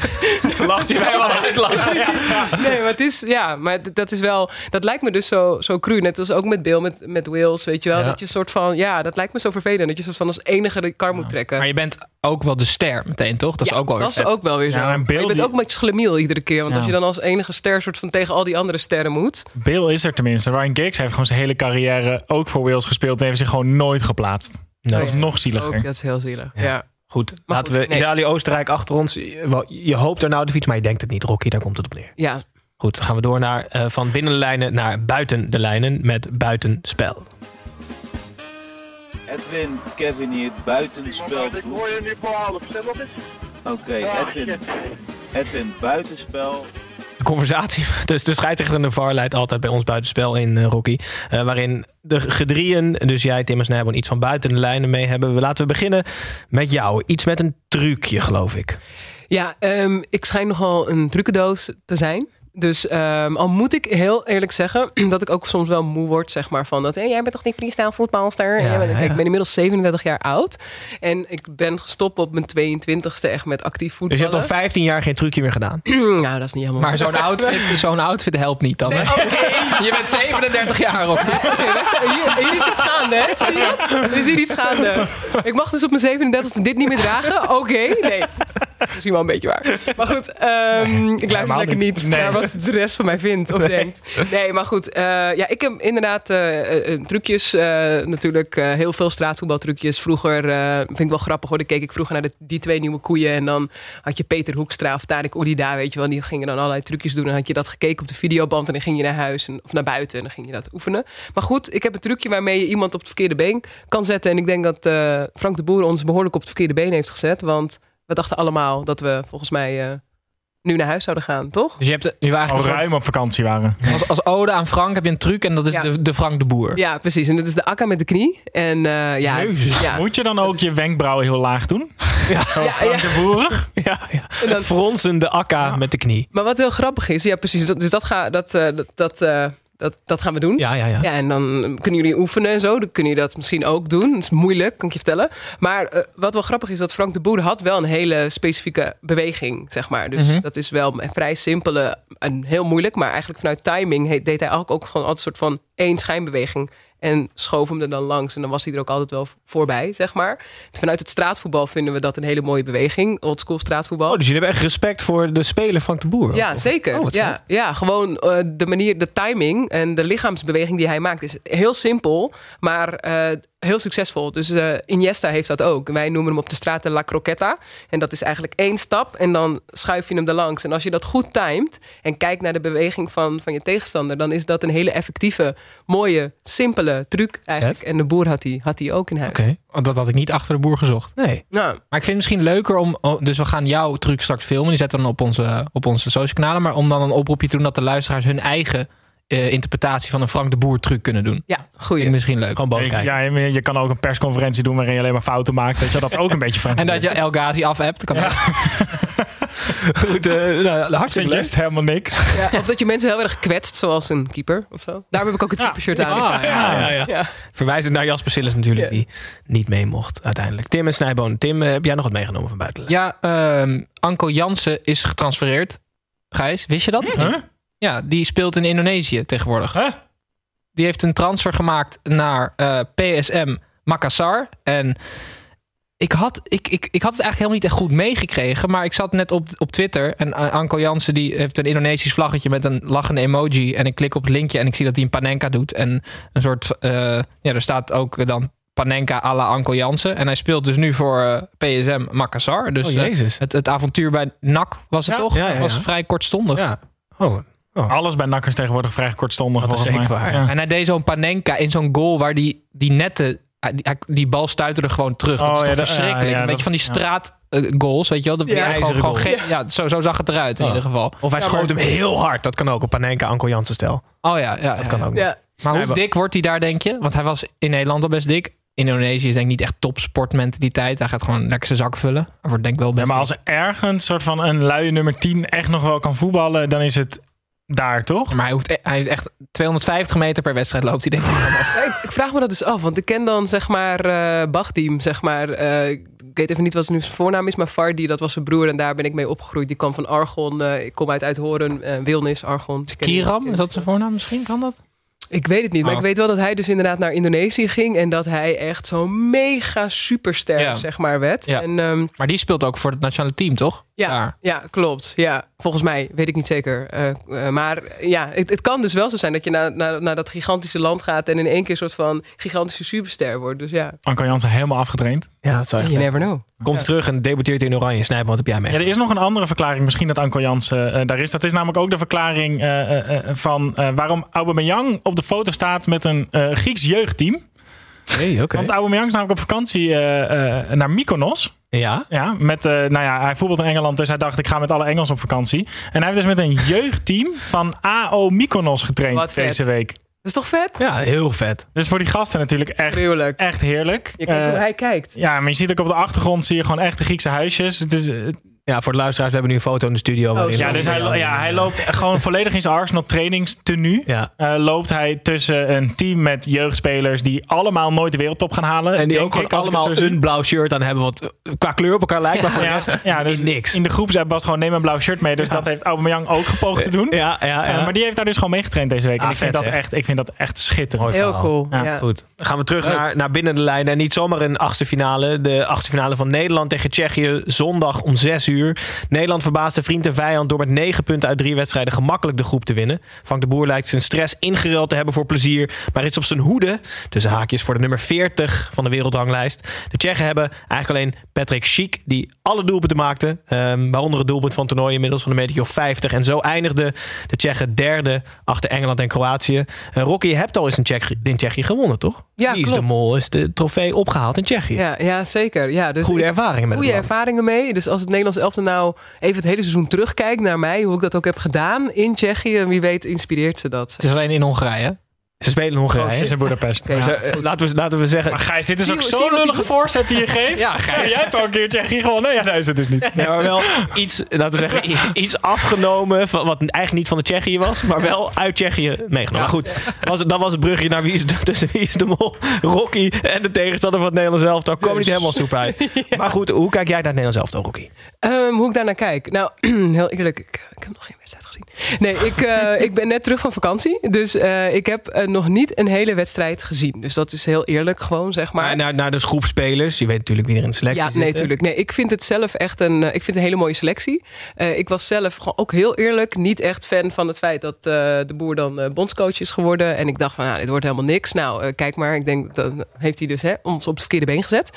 [SPEAKER 6] <laughs>
[SPEAKER 2] Ze lacht je mij wel uit. <laughs>
[SPEAKER 6] Nee, maar het is, ja, maar dat is wel, dat lijkt me dus zo, zo cru. Net als ook met Bill, met, met Wales, weet je wel.
[SPEAKER 7] Ja.
[SPEAKER 6] Dat je een soort van, ja, dat lijkt me zo vervelend. Dat je soort van als enige de kar moet trekken.
[SPEAKER 7] Maar je bent ook wel de ster meteen, toch? Dat is
[SPEAKER 6] Ja,
[SPEAKER 7] ook wel
[SPEAKER 6] dat is
[SPEAKER 7] vet.
[SPEAKER 6] ook wel weer zo.
[SPEAKER 8] Ja, en Bill
[SPEAKER 6] je bent
[SPEAKER 8] die-
[SPEAKER 6] ook een beetje schlemiel iedere keer. Want
[SPEAKER 8] Ja.
[SPEAKER 6] als je dan als enige ster soort van tegen al die andere sterren moet.
[SPEAKER 8] Bill is er tenminste. Ryan Giggs heeft gewoon zijn hele carrière ook voor Wales gespeeld en heeft zich gewoon nooit geplaatst. Dat is nog zieliger.
[SPEAKER 6] Ook, dat is heel zielig. Ja.
[SPEAKER 2] Goed,
[SPEAKER 6] Maar
[SPEAKER 2] laten
[SPEAKER 6] goed,
[SPEAKER 2] we
[SPEAKER 6] nee.
[SPEAKER 2] Italië-Oostenrijk achter ons. Je, hoopt er nou de fiets, maar je denkt het niet, Rocky. Daar komt het op neer.
[SPEAKER 6] ja.
[SPEAKER 2] Goed, dan gaan we door naar, eh, van binnen de lijnen naar buiten de lijnen met buitenspel.
[SPEAKER 9] Edwin, Kevin hier, buitenspel.
[SPEAKER 4] Ik hoor je nu voor half. Nog eens.
[SPEAKER 9] Oké, Edwin, Edwin, buitenspel.
[SPEAKER 2] De conversatie, dus de scheidsrechter en de VAR leidt altijd bij ons buitenspel in, eh, Rocky. Eh, waarin de gedrieën, dus jij, Tim en Snijboon, iets van buiten de lijnen mee hebben. We Laten we beginnen met jou. Iets met een trucje, geloof ik.
[SPEAKER 6] Ja, ehm, ik schijn nogal een trucendoos te zijn. Dus ehm, al moet ik heel eerlijk zeggen <clears throat> dat ik ook soms wel moe word, zeg maar, van dat hey, jij bent toch die freestyle voetbalster?
[SPEAKER 2] Ja,
[SPEAKER 6] ik ben inmiddels 37 jaar oud en ik ben gestopt op mijn 22ste echt met actief
[SPEAKER 2] Dus
[SPEAKER 6] voetballen.
[SPEAKER 2] je hebt al 15 jaar geen trucje meer gedaan. <clears throat>
[SPEAKER 6] nou, dat is niet helemaal.
[SPEAKER 7] Maar zo'n outfit, <laughs> zo'n outfit helpt niet dan. hè? <laughs> Je bent 37 jaar op.
[SPEAKER 6] Oké, hier, hier is iets gaande, hè? Zie je het? Er is hier iets gaande. Ik mag dus op mijn 37e dit niet meer dragen. Oké, nee. Misschien wel een beetje waar. Maar goed, ehm, ik luister lekker
[SPEAKER 8] niet.
[SPEAKER 6] niet
[SPEAKER 8] Nee.
[SPEAKER 6] naar wat de rest van mij vindt of denkt. Nee, maar goed. eh, ja, ik heb inderdaad eh, eh, trucjes. natuurlijk heel veel straatvoetbaltrucjes. Vroeger, vind ik wel grappig hoor. Dan keek ik vroeger naar de, die twee nieuwe koeien. En dan had je Peter Hoekstra of Tarek Oulida, weet je wel. Die gingen dan allerlei trucjes doen. En had je dat gekeken op de videoband. En dan ging je naar huis en, of naar buiten. En dan ging je dat oefenen. Maar goed, ik heb een trucje waarmee je iemand op het verkeerde been kan zetten. En ik denk dat Frank de Boer ons behoorlijk op het verkeerde been heeft gezet. Want we dachten allemaal dat we volgens mij nu naar huis zouden gaan, toch?
[SPEAKER 7] Dus je hebt je wil
[SPEAKER 8] Al ruim op vakantie waren. <laughs>
[SPEAKER 7] als, als ode aan Frank heb je een truc en dat is
[SPEAKER 6] Ja.
[SPEAKER 7] de, de Frank de Boer.
[SPEAKER 6] Ja, precies. En dat is de akka met de knie. En eh, ja,
[SPEAKER 2] Jezus.
[SPEAKER 6] ja.
[SPEAKER 8] Moet je dan ook je wenkbrauwen heel laag doen? <laughs> Ja, Zo
[SPEAKER 6] Ja,
[SPEAKER 8] Frank
[SPEAKER 6] ja.
[SPEAKER 8] de Boerig? <laughs>
[SPEAKER 2] Ja, ja.
[SPEAKER 6] En dan-
[SPEAKER 2] Fronsende akka met de knie.
[SPEAKER 6] Maar wat heel grappig is, ja precies, dat, dus dat, ga, dat, eh, dat, dat, eh, dat, dat gaan we doen.
[SPEAKER 2] Ja, ja, ja.
[SPEAKER 6] Ja, en dan kunnen jullie oefenen en zo. Dan kunnen jullie dat misschien ook doen. Dat is moeilijk, kan ik je vertellen. Maar eh, wat wel grappig is, dat Frank de Boer had wel een hele specifieke beweging, zeg maar. Dus
[SPEAKER 7] Mhm.
[SPEAKER 6] dat is wel een vrij simpele en heel moeilijk. Maar eigenlijk vanuit timing deed hij eigenlijk ook gewoon altijd een soort van één schijnbeweging. En schoof hem er dan langs. En dan was hij er ook altijd wel voorbij, zeg maar. Vanuit het straatvoetbal vinden we dat een hele mooie beweging. Oldschool straatvoetbal.
[SPEAKER 2] Oh, dus jullie hebben echt respect voor de speler Frank de Boer?
[SPEAKER 6] Ja,
[SPEAKER 2] Of-
[SPEAKER 6] zeker.
[SPEAKER 2] Oh,
[SPEAKER 6] ja, ja, gewoon eh, de manier, de timing en de lichaamsbeweging die hij maakt is heel simpel, maar eh, heel succesvol. Dus eh, Iniesta heeft dat ook. Wij noemen hem op de straat de La Croqueta. En dat is eigenlijk één stap en dan schuif je hem er langs. En als je dat goed timet en kijkt naar de beweging van, van je tegenstander, dan is dat een hele effectieve, mooie, simpele truc eigenlijk. En de boer had die, had die ook in huis.
[SPEAKER 2] Oké.
[SPEAKER 7] Want Dat had ik niet achter de boer gezocht.
[SPEAKER 2] Nee.
[SPEAKER 6] Nou,
[SPEAKER 7] Maar ik vind het misschien leuker om. oh, Dus we gaan jouw truc straks filmen. Die zetten we dan op onze, op onze social kanalen. Maar om dan een oproepje te doen dat de luisteraars hun eigen eh, interpretatie van een Frank de Boer truc kunnen doen.
[SPEAKER 6] ja, goeie.
[SPEAKER 7] misschien leuk.
[SPEAKER 2] Gewoon boven
[SPEAKER 8] Je,
[SPEAKER 2] kijken.
[SPEAKER 8] ja, je, kan ook een persconferentie doen waarin je alleen maar fouten maakt. Weet je, dat is ook een beetje Frank. <laughs>
[SPEAKER 7] En dat je El Ghazi af-appt. Kan ook. <laughs>
[SPEAKER 2] Goed, eh, nou, hartstikke leuk.
[SPEAKER 8] helemaal niks.
[SPEAKER 6] Ja, of dat je mensen heel erg kwetst, zoals een keeper of zo. Daar heb ik ook het keepershirt aan.
[SPEAKER 7] Ah, ja.
[SPEAKER 2] Ja, ja, ja.
[SPEAKER 6] Ja.
[SPEAKER 2] Verwijzend naar Jasper Sillis natuurlijk,
[SPEAKER 6] Ja.
[SPEAKER 2] die niet mee mocht uiteindelijk. Tim en Snijboon. Tim, eh, heb jij nog wat meegenomen van buitenland?
[SPEAKER 7] Ja, ehm Anko Jansen is getransfereerd. Gijs, wist je dat of niet?
[SPEAKER 8] Huh?
[SPEAKER 7] Ja, die speelt in Indonesië tegenwoordig.
[SPEAKER 8] Huh?
[SPEAKER 7] Die heeft een transfer gemaakt naar eh, PSM Makassar. En ik had, ik, ik, ik had het eigenlijk helemaal niet echt goed meegekregen. Maar ik zat net op, op Twitter. En eh, Anko Jansen die heeft een Indonesisch vlaggetje met een lachende emoji. En ik klik op het linkje en ik zie dat hij een panenka doet. En een soort, eh, ja, er staat ook dan panenka à la Anko Jansen. En hij speelt dus nu voor PSM Makassar. Dus
[SPEAKER 2] oh, jezus.
[SPEAKER 7] het, het avontuur bij NAC was het
[SPEAKER 8] Ja,
[SPEAKER 7] toch?
[SPEAKER 2] ja, ja,
[SPEAKER 7] was vrij kortstondig.
[SPEAKER 2] ja. Oh,
[SPEAKER 8] Alles bij nakkers tegenwoordig vrij kortstondig.
[SPEAKER 2] Dat is zeker
[SPEAKER 8] mij.
[SPEAKER 2] waar.
[SPEAKER 8] Ja.
[SPEAKER 7] En hij deed zo'n panenka in zo'n goal waar die, die netten die, bal stuitte er gewoon terug. Dat
[SPEAKER 8] Oh,
[SPEAKER 7] is toch
[SPEAKER 8] ja, dat-
[SPEAKER 7] verschrikkelijk.
[SPEAKER 8] ja, ja,
[SPEAKER 7] een beetje van die
[SPEAKER 8] ja.
[SPEAKER 7] straat eh, goals, weet je wel. Dat
[SPEAKER 6] Ja,
[SPEAKER 7] ja, gewoon, gewoon ja, zo, zo zag het eruit in
[SPEAKER 2] Oh.
[SPEAKER 7] ieder geval.
[SPEAKER 2] Of hij schoot hem heel hard. Dat kan ook op Panenka, Anko Jansen stel.
[SPEAKER 7] Oh ja, ja
[SPEAKER 2] Dat kan ook.
[SPEAKER 6] Ja.
[SPEAKER 7] Maar hoe
[SPEAKER 2] Ja,
[SPEAKER 7] dik wordt hij daar, denk je? Want hij was in Nederland al best dik. In Indonesië is denk ik niet echt topsportmentaliteit. Hij gaat gewoon lekker zijn zak vullen. Hij wordt denk ik wel
[SPEAKER 8] Ja,
[SPEAKER 7] best
[SPEAKER 8] maar als er ergens soort van een luie nummer 10 echt nog wel kan voetballen, dan is het daar, toch?
[SPEAKER 7] Maar hij, hoeft, e- hij heeft echt 250 meter per wedstrijd loopt hij denk ik. <laughs>
[SPEAKER 6] Ik, ik vraag me dat dus af, want ik ken dan zeg maar eh Bachdim, zeg maar. eh, ik weet even niet wat nu zijn voornaam is, maar Fardi, dat was zijn broer en daar ben ik mee opgegroeid. Die kwam van Argon, eh, ik kom uit Uithoren, eh Wilnis, Argon.
[SPEAKER 7] Kiram, is dat zijn voornaam misschien? Kan dat?
[SPEAKER 6] Ik weet het niet, maar
[SPEAKER 7] Oh.
[SPEAKER 6] ik weet wel dat hij dus inderdaad naar Indonesië ging en dat hij echt zo'n mega superster,
[SPEAKER 7] Ja.
[SPEAKER 6] zeg maar, werd.
[SPEAKER 7] Ja.
[SPEAKER 6] En ehm,
[SPEAKER 7] Maar die speelt ook voor het nationale team, toch?
[SPEAKER 6] Ja,
[SPEAKER 7] Daar.
[SPEAKER 6] ja, klopt. Ja, volgens mij, weet ik niet zeker. Eh, eh, maar ja, het, het kan dus wel zo zijn dat je naar, naar, naar dat gigantische land gaat en in één keer een soort van gigantische superster wordt. Dus ja,
[SPEAKER 8] Anko Jansen helemaal afgetraind.
[SPEAKER 2] Ja, dat zou echt
[SPEAKER 6] you never know.
[SPEAKER 2] Komt terug en debuteert in Oranje. Snijpen, wat heb jij mee?
[SPEAKER 8] Ja, er is nog een andere verklaring, misschien dat Anko Jansen eh, daar is. Dat is namelijk ook de verklaring eh, eh, eh, van eh, waarom Aubameyang op de foto staat met een eh, Grieks jeugdteam.
[SPEAKER 2] Hey, oké.
[SPEAKER 8] Want Aubameyang is namelijk op vakantie eh, eh, naar Mykonos.
[SPEAKER 2] Ja.
[SPEAKER 8] Ja, met, eh, nou ja, hij voetbalt in Engeland, dus hij dacht ik ga met alle Engels op vakantie. En hij heeft dus met een jeugdteam van AO Mykonos getraind
[SPEAKER 6] Wat vet.
[SPEAKER 8] deze week.
[SPEAKER 6] Dat is toch vet?
[SPEAKER 2] ja, heel vet.
[SPEAKER 8] Dus voor die gasten natuurlijk echt,
[SPEAKER 6] Gruwelijk.
[SPEAKER 8] echt heerlijk.
[SPEAKER 6] Je kijkt
[SPEAKER 8] Eh,
[SPEAKER 6] hoe hij kijkt.
[SPEAKER 8] ja, maar je ziet ook op de achtergrond zie je gewoon echt de Griekse huisjes. Het is, eh,
[SPEAKER 2] Ja, voor de luisteraars, we hebben nu een foto in de studio.
[SPEAKER 6] Oh,
[SPEAKER 8] ja, dus hij, ja, hij loopt gewoon volledig in zijn Arsenal trainingstenue.
[SPEAKER 2] Ja.
[SPEAKER 8] Eh, loopt hij tussen een team met jeugdspelers die allemaal nooit de wereldtop gaan halen.
[SPEAKER 2] En die ook gewoon allemaal
[SPEAKER 8] zie.
[SPEAKER 2] een blauw shirt aan hebben. Wat qua kleur op elkaar lijkt, maar voor de
[SPEAKER 8] Ja,
[SPEAKER 2] rest
[SPEAKER 8] ja, dus
[SPEAKER 2] is niks.
[SPEAKER 8] in de groepsapp was gewoon neem een blauw shirt mee. Dus dat heeft Aubameyang ook gepoogd te doen.
[SPEAKER 2] Ja, ja, ja.
[SPEAKER 8] Eh, maar die heeft daar dus gewoon meegetraind deze week.
[SPEAKER 2] Ah,
[SPEAKER 8] en ik vind, dat echt, ik vind dat echt schitterend.
[SPEAKER 2] Mooi
[SPEAKER 6] Heel cool.
[SPEAKER 8] Ja,
[SPEAKER 6] Ja.
[SPEAKER 2] Goed, dan gaan we terug naar, naar binnen de lijn. En niet zomaar een achtste finale. De achtste finale van Nederland tegen Tsjechië. Zondag om 6 uur. Nederland verbaasde vriend en vijand door met 9 punten uit drie wedstrijden gemakkelijk de groep te winnen. Frank de Boer lijkt zijn stress ingeruild te hebben voor plezier. Maar is op zijn hoede, tussen haakjes, voor de nummer 40 van de wereldranglijst. De Tsjechen hebben eigenlijk alleen Patrick Schiek, die alle doelpunten maakte. Ehm, waaronder het doelpunt van het toernooi inmiddels van de meter of 50. En zo eindigde de Tsjechen derde achter Engeland en Kroatië. Eh, Rocky, je hebt al eens in Tsjechië, in Tsjechië gewonnen, toch?
[SPEAKER 6] Ja,
[SPEAKER 2] Wie is
[SPEAKER 6] klopt.
[SPEAKER 2] de mol? Is de trofee opgehaald in Tsjechië?
[SPEAKER 6] Ja, ja, zeker. Ja, dus
[SPEAKER 2] Goede ervaringen met
[SPEAKER 6] goede ervaringen mee. Dus als het Nederlands elftal nou even het hele seizoen terugkijkt naar mij, hoe ik dat ook heb gedaan in Tsjechië, wie weet inspireert ze dat.
[SPEAKER 7] Het is alleen in Hongarije.
[SPEAKER 2] Ze spelen in Hongarije.
[SPEAKER 8] Is in Boedapest.
[SPEAKER 6] Oké.
[SPEAKER 8] Ja.
[SPEAKER 2] Ze- eh, laten, we, laten we zeggen...
[SPEAKER 8] Maar Gijs, dit is
[SPEAKER 6] Zie
[SPEAKER 8] ook zo'n lullige voorzet die je geeft.
[SPEAKER 7] Ja, Gijs.
[SPEAKER 8] jij hebt al een keer Tsjechië gewonnen. Ja, nee, is het dus niet.
[SPEAKER 2] Nee, maar wel iets, laten we zeggen, iets afgenomen. Van, wat eigenlijk niet van de Tsjechië was, maar wel uit Tsjechië meegenomen. Maar goed, was het, dat was het brugje naar wie is de, tussen wie is de mol, Rocky en de tegenstander van het Nederlands elftal. Kwam niet helemaal soep uit. <laughs> Maar goed, hoe kijk jij naar het Nederlands elftal, Rocky?
[SPEAKER 6] Ehm, hoe ik daarnaar kijk? Nou, <clears throat> heel eerlijk, ik, heb nog geen wedstrijd gezien. Nee, ik, eh, ik ben net terug van vakantie. Dus eh, ik heb eh, nog niet een hele wedstrijd gezien. Dus dat is heel eerlijk gewoon, zeg maar.
[SPEAKER 2] Maar naar, naar de groepspelers, je weet natuurlijk wie er in de selectie
[SPEAKER 6] Ja,
[SPEAKER 2] zit.
[SPEAKER 6] nee,
[SPEAKER 2] hè?
[SPEAKER 6] tuurlijk. Nee, ik vind het zelf echt een, ik vind een hele mooie selectie. Ik was zelf gewoon ook heel eerlijk niet echt fan van het feit dat de boer dan bondscoach is geworden. En ik dacht van, nou, dit wordt helemaal niks. Nou, kijk maar. Ik denk, dat heeft hij dus hè, ons op het verkeerde been gezet.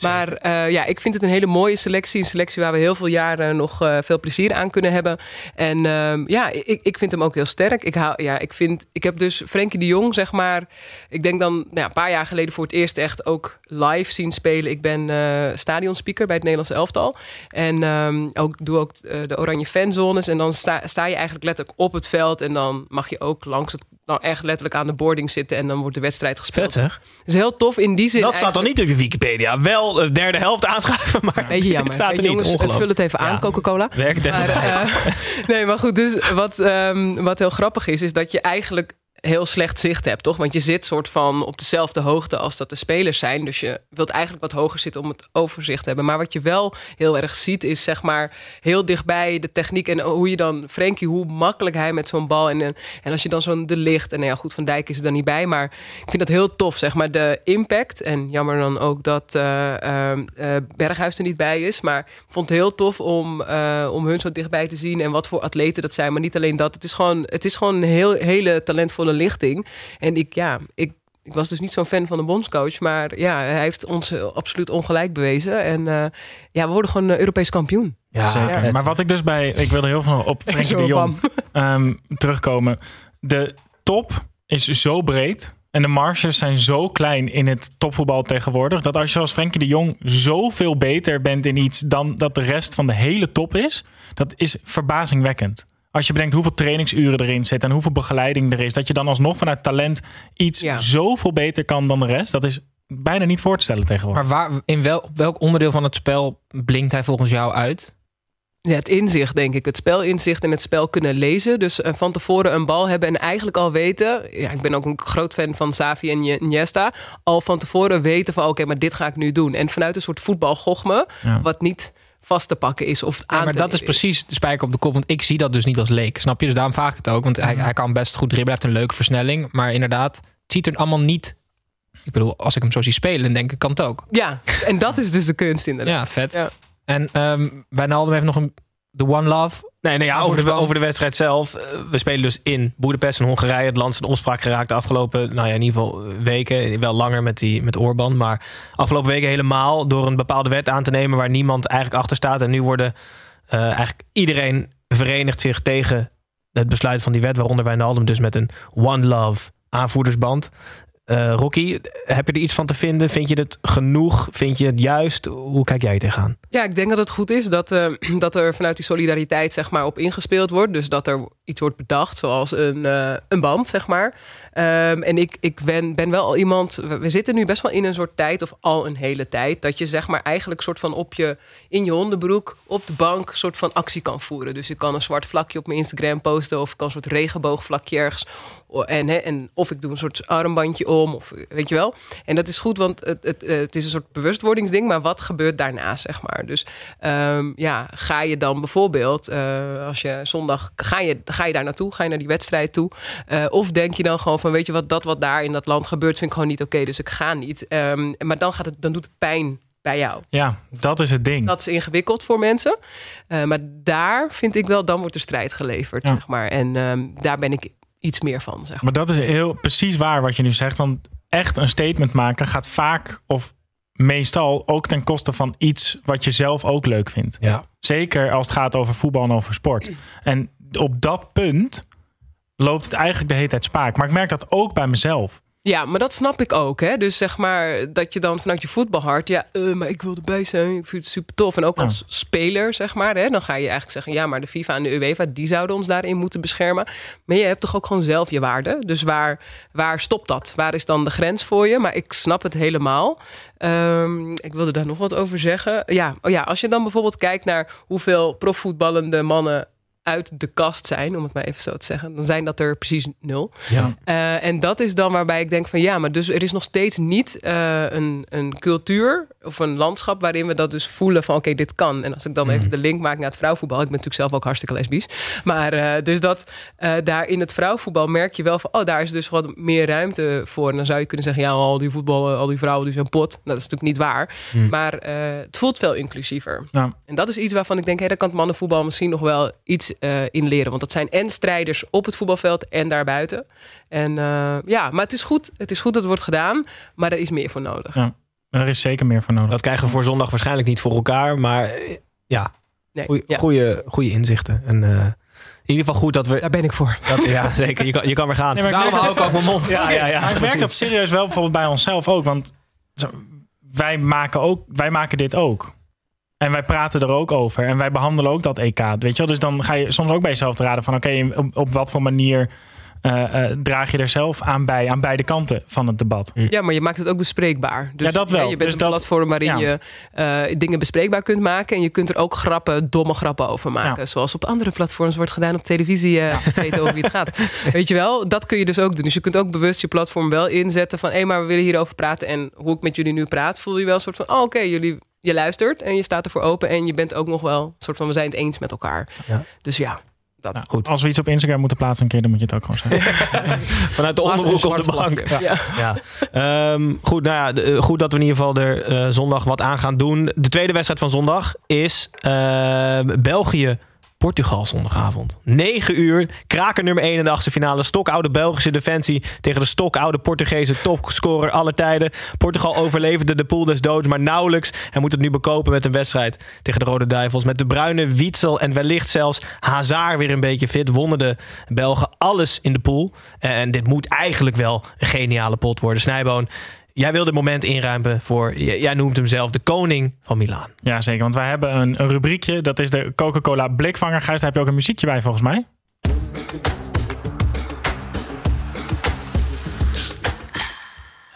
[SPEAKER 6] Maar ja, ik vind het een hele mooie selectie. Een selectie waar we heel veel jaren nog veel plezier aan kunnen hebben. En ehm, ja, ik, ik vind hem ook heel sterk. Ik, hou, ja, ik, vind, ik heb dus Frenkie de Jong, zeg maar. Ik denk dan nou, ja, een paar jaar geleden voor het eerst echt ook live zien spelen. Ik ben eh stadionspeaker bij het Nederlandse elftal. En ehm, ook, doe ook eh, de oranje fanzones. En dan sta, sta je eigenlijk letterlijk op het veld. En dan mag je ook langs het, nou echt letterlijk aan de boarding zitten. En dan wordt de wedstrijd gespeeld.
[SPEAKER 2] Vet.
[SPEAKER 6] Dat is heel tof in die zin.
[SPEAKER 2] Dat staat dan niet op je Wikipedia. Wel de derde helft aanschuiven, maar
[SPEAKER 6] Beetje jammer.
[SPEAKER 2] staat er
[SPEAKER 6] Hey,
[SPEAKER 2] niet.
[SPEAKER 6] jongens, eh, vul het even aan,
[SPEAKER 2] Ja.
[SPEAKER 6] Coca-Cola.
[SPEAKER 2] Werkt
[SPEAKER 6] Maar, eh, <laughs> nee, maar goed. Dus wat, ehm, wat heel grappig is, is dat je eigenlijk heel slecht zicht hebt, toch? Want je zit soort van op dezelfde hoogte als dat de spelers zijn. Dus je wilt eigenlijk wat hoger zitten om het overzicht te hebben. Maar wat je wel heel erg ziet, is zeg maar heel dichtbij de techniek en hoe je dan, Frenkie, hoe makkelijk hij met zo'n bal en, en als je dan zo'n de licht en nou ja, goed, Van Dijk is er dan niet bij, maar ik vind dat heel tof, zeg maar de impact en jammer dan ook dat eh, Berghuis er niet bij is, maar ik vond het heel tof om, eh, om hun zo dichtbij te zien en wat voor atleten dat zijn, maar niet alleen dat, het is gewoon, het is gewoon een heel, hele talentvolle lichting en ik, ja, ik ik was dus niet zo'n fan van de bondscoach. Maar ja, hij heeft ons eh, absoluut ongelijk bewezen. En eh, ja, we worden gewoon eh, Europees kampioen.
[SPEAKER 2] Ja,
[SPEAKER 8] Zeker. Maar wat ik dus bij... Ik wilde heel veel op <laughs> Frenkie de Jong <laughs> ehm, terugkomen. De top is zo breed. En de marges zijn zo klein in het topvoetbal tegenwoordig. Dat als je als Frenkie de Jong zoveel beter bent in iets dan dat de rest van de hele top is. Dat is verbazingwekkend. Als je bedenkt hoeveel trainingsuren erin zitten en hoeveel begeleiding er is. Dat je dan alsnog vanuit talent iets
[SPEAKER 6] Ja.
[SPEAKER 8] zoveel beter kan dan de rest. Dat is bijna niet voor te stellen tegenwoordig.
[SPEAKER 7] Maar waar, in wel, welk onderdeel van het spel blinkt hij volgens jou uit?
[SPEAKER 6] Ja, het inzicht, denk ik. Het spelinzicht en het spel kunnen lezen. Dus eh, van tevoren een bal hebben en eigenlijk al weten... Ja, ik ben ook een groot fan van Savi en Je- Iniesta. Al van tevoren weten van, oké, maar dit ga ik nu doen. En vanuit een soort voetbalgochme,
[SPEAKER 8] Ja.
[SPEAKER 6] wat niet vast te pakken is of aan
[SPEAKER 7] Ja, maar dat is precies de spijker op de kop. Want ik zie dat dus niet als leek. Snap je? Dus daarom vraag ik het ook. Want hij, hij kan best goed dribbelen. Hij heeft een leuke versnelling. Maar inderdaad, het ziet er allemaal niet... Ik bedoel, als ik hem zo zie spelen, denk ik, kan het ook.
[SPEAKER 6] Ja, en dat is dus de kunst inderdaad.
[SPEAKER 7] Ja, vet.
[SPEAKER 6] Ja.
[SPEAKER 7] En ehm Wijnaldum heeft nog een... The One Love.
[SPEAKER 2] Nee, nee ja, over, de, over de wedstrijd zelf. Eh, We spelen dus in Boedapest en Hongarije. Het land is in opspraak geraakt de afgelopen, nou ja, in ieder geval eh, weken. Wel langer met, die, met Orbán. Maar afgelopen weken helemaal door een bepaalde wet aan te nemen waar niemand eigenlijk achter staat. En nu worden eh, eigenlijk iedereen verenigt zich tegen het besluit van die wet. Waaronder Wijnaldum dus met een One Love aanvoerdersband. Eh Rocky, heb je er iets van te vinden? Vind je het genoeg? Vind je het juist? Hoe kijk jij tegenaan?
[SPEAKER 6] Ja, ik denk dat het goed is dat, eh, <clears throat> dat er vanuit die solidariteit zeg maar, op ingespeeld wordt. Dus dat er iets wordt bedacht, zoals een, eh, een band, zeg maar. Ehm, en ik, ik ben, ben wel al iemand... We zitten nu best wel in een soort tijd, of al een hele tijd... dat je zeg maar eigenlijk soort van op je, in je hondenbroek, op de bank... soort van actie kan voeren. Dus ik kan een zwart vlakje op mijn Instagram posten... of ik kan een soort regenboogvlakje ergens... En, hè, en of ik doe een soort armbandje om, of weet je wel. En dat is goed, want het, het, het is een soort bewustwordingsding. Maar wat gebeurt daarna, zeg maar? Dus ehm, ja, ga je dan bijvoorbeeld, eh, als je zondag, ga je, ga je daar naartoe? Ga je naar die wedstrijd toe? Eh, of denk je dan gewoon van, weet je wat, dat wat daar in dat land gebeurt, vind ik gewoon niet oké. dus ik ga niet. Ehm, maar dan, gaat het, dan doet het pijn bij jou.
[SPEAKER 8] Ja, dat is het ding.
[SPEAKER 6] Dat is ingewikkeld voor mensen. Eh, maar daar vind ik wel, dan wordt de strijd geleverd,
[SPEAKER 8] Ja.
[SPEAKER 6] zeg maar. En ehm, daar ben ik iets meer van, zeg maar.
[SPEAKER 8] Maar dat is heel precies waar wat je nu zegt. Want echt een statement maken gaat vaak of meestal ook ten koste van iets wat je zelf ook leuk vindt.
[SPEAKER 2] Ja.
[SPEAKER 8] Zeker als het gaat over voetbal en over sport. En op dat punt loopt het eigenlijk de hele tijd spaak. Maar ik merk dat ook bij mezelf.
[SPEAKER 6] Ja, maar dat snap ik ook. Hè? Dus zeg maar dat je dan vanuit je voetbalhart, ja, eh, maar ik wil erbij zijn. Ik vind het super tof. En ook als speler, zeg maar, hè, dan ga je eigenlijk zeggen, ja, maar de FIFA en de UEFA, die zouden ons daarin moeten beschermen. Maar je hebt toch ook gewoon zelf je waarde. Dus waar, waar stopt dat? Waar is dan de grens voor je? Maar ik snap het helemaal. Ehm, ik wilde daar nog wat over zeggen. Ja, oh ja, als je dan bijvoorbeeld kijkt naar hoeveel profvoetballende mannen uit de kast zijn, om het maar even zo te zeggen, dan zijn dat er precies nul.
[SPEAKER 2] Ja.
[SPEAKER 6] Eh, en dat is dan waarbij ik denk van ja, maar dus er is nog steeds niet eh, een, een cultuur of een landschap waarin we dat dus voelen van oké, dit kan. En als ik dan even de link maak naar het vrouwvoetbal, ik ben natuurlijk zelf ook hartstikke lesbisch, maar eh, dus dat daar in het vrouwvoetbal merk je wel van oh, daar is dus wat meer ruimte voor. En dan zou je kunnen zeggen ja, al die voetballen, al die vrouwen die zijn pot. Nou, dat is natuurlijk niet waar, maar eh, het voelt veel inclusiever.
[SPEAKER 8] Nou,
[SPEAKER 6] En dat is iets waarvan ik denk, hé, daar kan het mannenvoetbal misschien nog wel iets eh, in leren. Want dat zijn en strijders op het voetbalveld en daarbuiten. En eh, ja, maar het is goed. Het is goed dat het wordt gedaan, maar er is meer voor nodig.
[SPEAKER 8] Ja. er is zeker meer voor nodig.
[SPEAKER 2] Dat krijgen we voor zondag waarschijnlijk niet voor elkaar. Maar eh, ja,
[SPEAKER 6] Nee,
[SPEAKER 2] goeie,
[SPEAKER 6] ja,
[SPEAKER 2] goeie, goeie inzichten. En eh, in ieder geval goed dat we...
[SPEAKER 6] daar ben ik voor.
[SPEAKER 2] Dat, ja, <laughs> zeker. Je kan, je kan weer gaan.
[SPEAKER 8] Nee, maar
[SPEAKER 7] Daarom hou ik ook mijn mond.
[SPEAKER 2] ja, ja, ja,
[SPEAKER 8] maar ik merk dat serieus wel bijvoorbeeld bij onszelf ook. Want wij, maken ook, wij maken dit ook. En wij praten er ook over. En wij behandelen ook dat EK. Weet je wel? Dus dan ga je soms ook bij jezelf te raden van... oké, op, op wat voor manier eh, eh, draag je er zelf aan bij... aan beide kanten van het debat.
[SPEAKER 6] Ja, maar je maakt het ook bespreekbaar. Dus
[SPEAKER 8] Ja, dat wel.
[SPEAKER 6] je bent
[SPEAKER 8] Dus
[SPEAKER 6] een
[SPEAKER 8] dat-
[SPEAKER 6] platform waarin
[SPEAKER 8] ja.
[SPEAKER 6] je eh, dingen bespreekbaar kunt maken. En je kunt er ook grappen, domme grappen over maken.
[SPEAKER 8] Ja.
[SPEAKER 6] Zoals op andere platforms wordt gedaan op televisie. eh <laughs> weten over wie het gaat. Weet je wel, dat kun je dus ook doen. Dus je kunt ook bewust je platform wel inzetten van... hé, maar we willen hierover praten. En hoe ik met jullie nu praat, voel je wel een soort van... oh, oké, jullie... Je luistert en je staat ervoor open en je bent ook nog wel een soort van we zijn het eens met elkaar.
[SPEAKER 2] Ja.
[SPEAKER 6] Dus ja, dat.
[SPEAKER 8] Nou,
[SPEAKER 2] Goed.
[SPEAKER 8] Als we iets op Instagram moeten plaatsen een keer... dan moet je het ook gewoon zeggen. <laughs>
[SPEAKER 2] Vanuit de onderbroek op de bank.
[SPEAKER 6] Ja.
[SPEAKER 2] Ja. Ehm, goed, nou ja, de- eh, goed dat we in ieder geval er eh, zondag wat aan gaan doen. De tweede wedstrijd van zondag is eh, België Portugal zondagavond. 9 uur, kraker nummer 1 in de achtste finale. Stokoude Belgische defensie tegen de stokoude Portugese topscorer aller tijden. Portugal overleefde de pool des doods, maar nauwelijks. En moet het nu bekopen met een wedstrijd tegen de Rode Duivels. Met de bruine Wietsel en wellicht zelfs Hazard weer een beetje fit. Wonnen de Belgen alles in de pool. En dit moet eigenlijk wel een geniale pot worden. Snijboon, Jij wil dit moment inruimen voor, jij noemt hem zelf de koning van Milaan.
[SPEAKER 8] Ja, zeker. Want wij hebben een, een rubriekje. Dat is de Coca-Cola blikvanger. Gijs, daar heb je ook een muziekje bij volgens mij.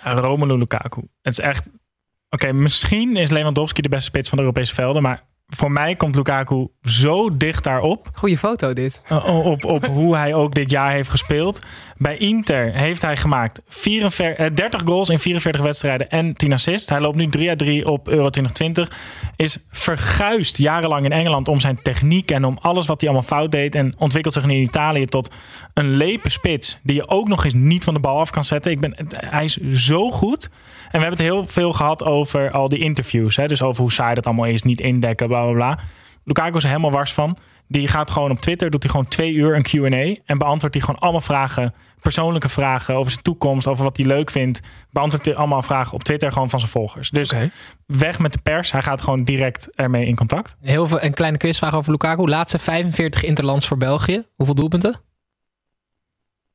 [SPEAKER 8] Romelu Lukaku. Het is echt... Oké, misschien is Lewandowski de beste spits van de Europese velden. Maar voor mij komt Lukaku zo dicht daarop.
[SPEAKER 6] Goeie foto dit.
[SPEAKER 8] Uh, op, op <laughs> hoe hij ook dit jaar heeft gespeeld. Bij Inter heeft hij gemaakt 44, eh, 30 goals in 44 wedstrijden en 10 assists. Hij loopt nu 3 uit 3 op Euro 2020. Is verguisd jarenlang in Engeland om zijn techniek en om alles wat hij allemaal fout deed. En ontwikkelt zich nu in Italië tot een lepe spits die je ook nog eens niet van de bal af kan zetten. Ik ben, hij is zo goed. En we hebben het heel veel gehad over al die interviews. Hè? Dus over hoe saai dat allemaal is, niet indekken, bla bla bla. Lukaku is er helemaal wars van. Die gaat gewoon op Twitter, doet hij gewoon twee uur een Q&A. En beantwoordt hij gewoon allemaal vragen, persoonlijke vragen over zijn toekomst, over wat hij leuk vindt. Beantwoordt hij allemaal vragen op Twitter gewoon van zijn volgers. Dus weg met de pers. Hij gaat gewoon direct ermee in contact.
[SPEAKER 7] Heel veel, een kleine quizvraag over Lukaku. Laatste 45 interlands voor België. Hoeveel doelpunten?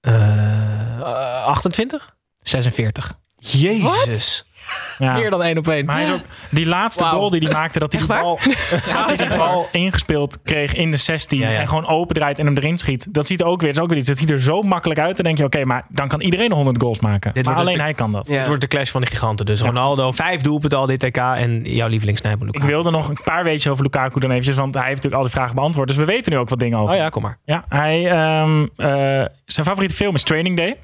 [SPEAKER 2] Uh, 28?
[SPEAKER 7] 46.
[SPEAKER 2] Jezus.
[SPEAKER 8] Ja.
[SPEAKER 7] Meer dan één op één.
[SPEAKER 8] Maar hij is ook, die laatste goal die hij maakte, dat hij die bal, <laughs> dat hij die bal ingespeeld kreeg in de 16
[SPEAKER 2] Ja, ja.
[SPEAKER 8] en gewoon opendraait en hem erin schiet. Dat ziet er ook weer, dat is ook weer iets. Dat ziet er zo makkelijk uit. Dan denk je, oké, maar dan kan iedereen 100 goals maken.
[SPEAKER 2] Dit
[SPEAKER 8] maar
[SPEAKER 2] wordt dus
[SPEAKER 8] alleen
[SPEAKER 2] de-
[SPEAKER 8] hij kan dat.
[SPEAKER 6] Ja.
[SPEAKER 2] Het wordt de clash van de giganten. Dus Ronaldo, vijf doelpunten al dit TK en jouw lievelingssnijper
[SPEAKER 8] Ik
[SPEAKER 2] Lukaku.
[SPEAKER 8] wilde nog een paar weetjes over Lukaku dan eventjes, want hij heeft natuurlijk al die vragen beantwoord. Dus we weten nu ook wat dingen over.
[SPEAKER 2] Oh ja, kom maar.
[SPEAKER 8] Ja, hij, ehm, eh, zijn favoriete film is Training Day.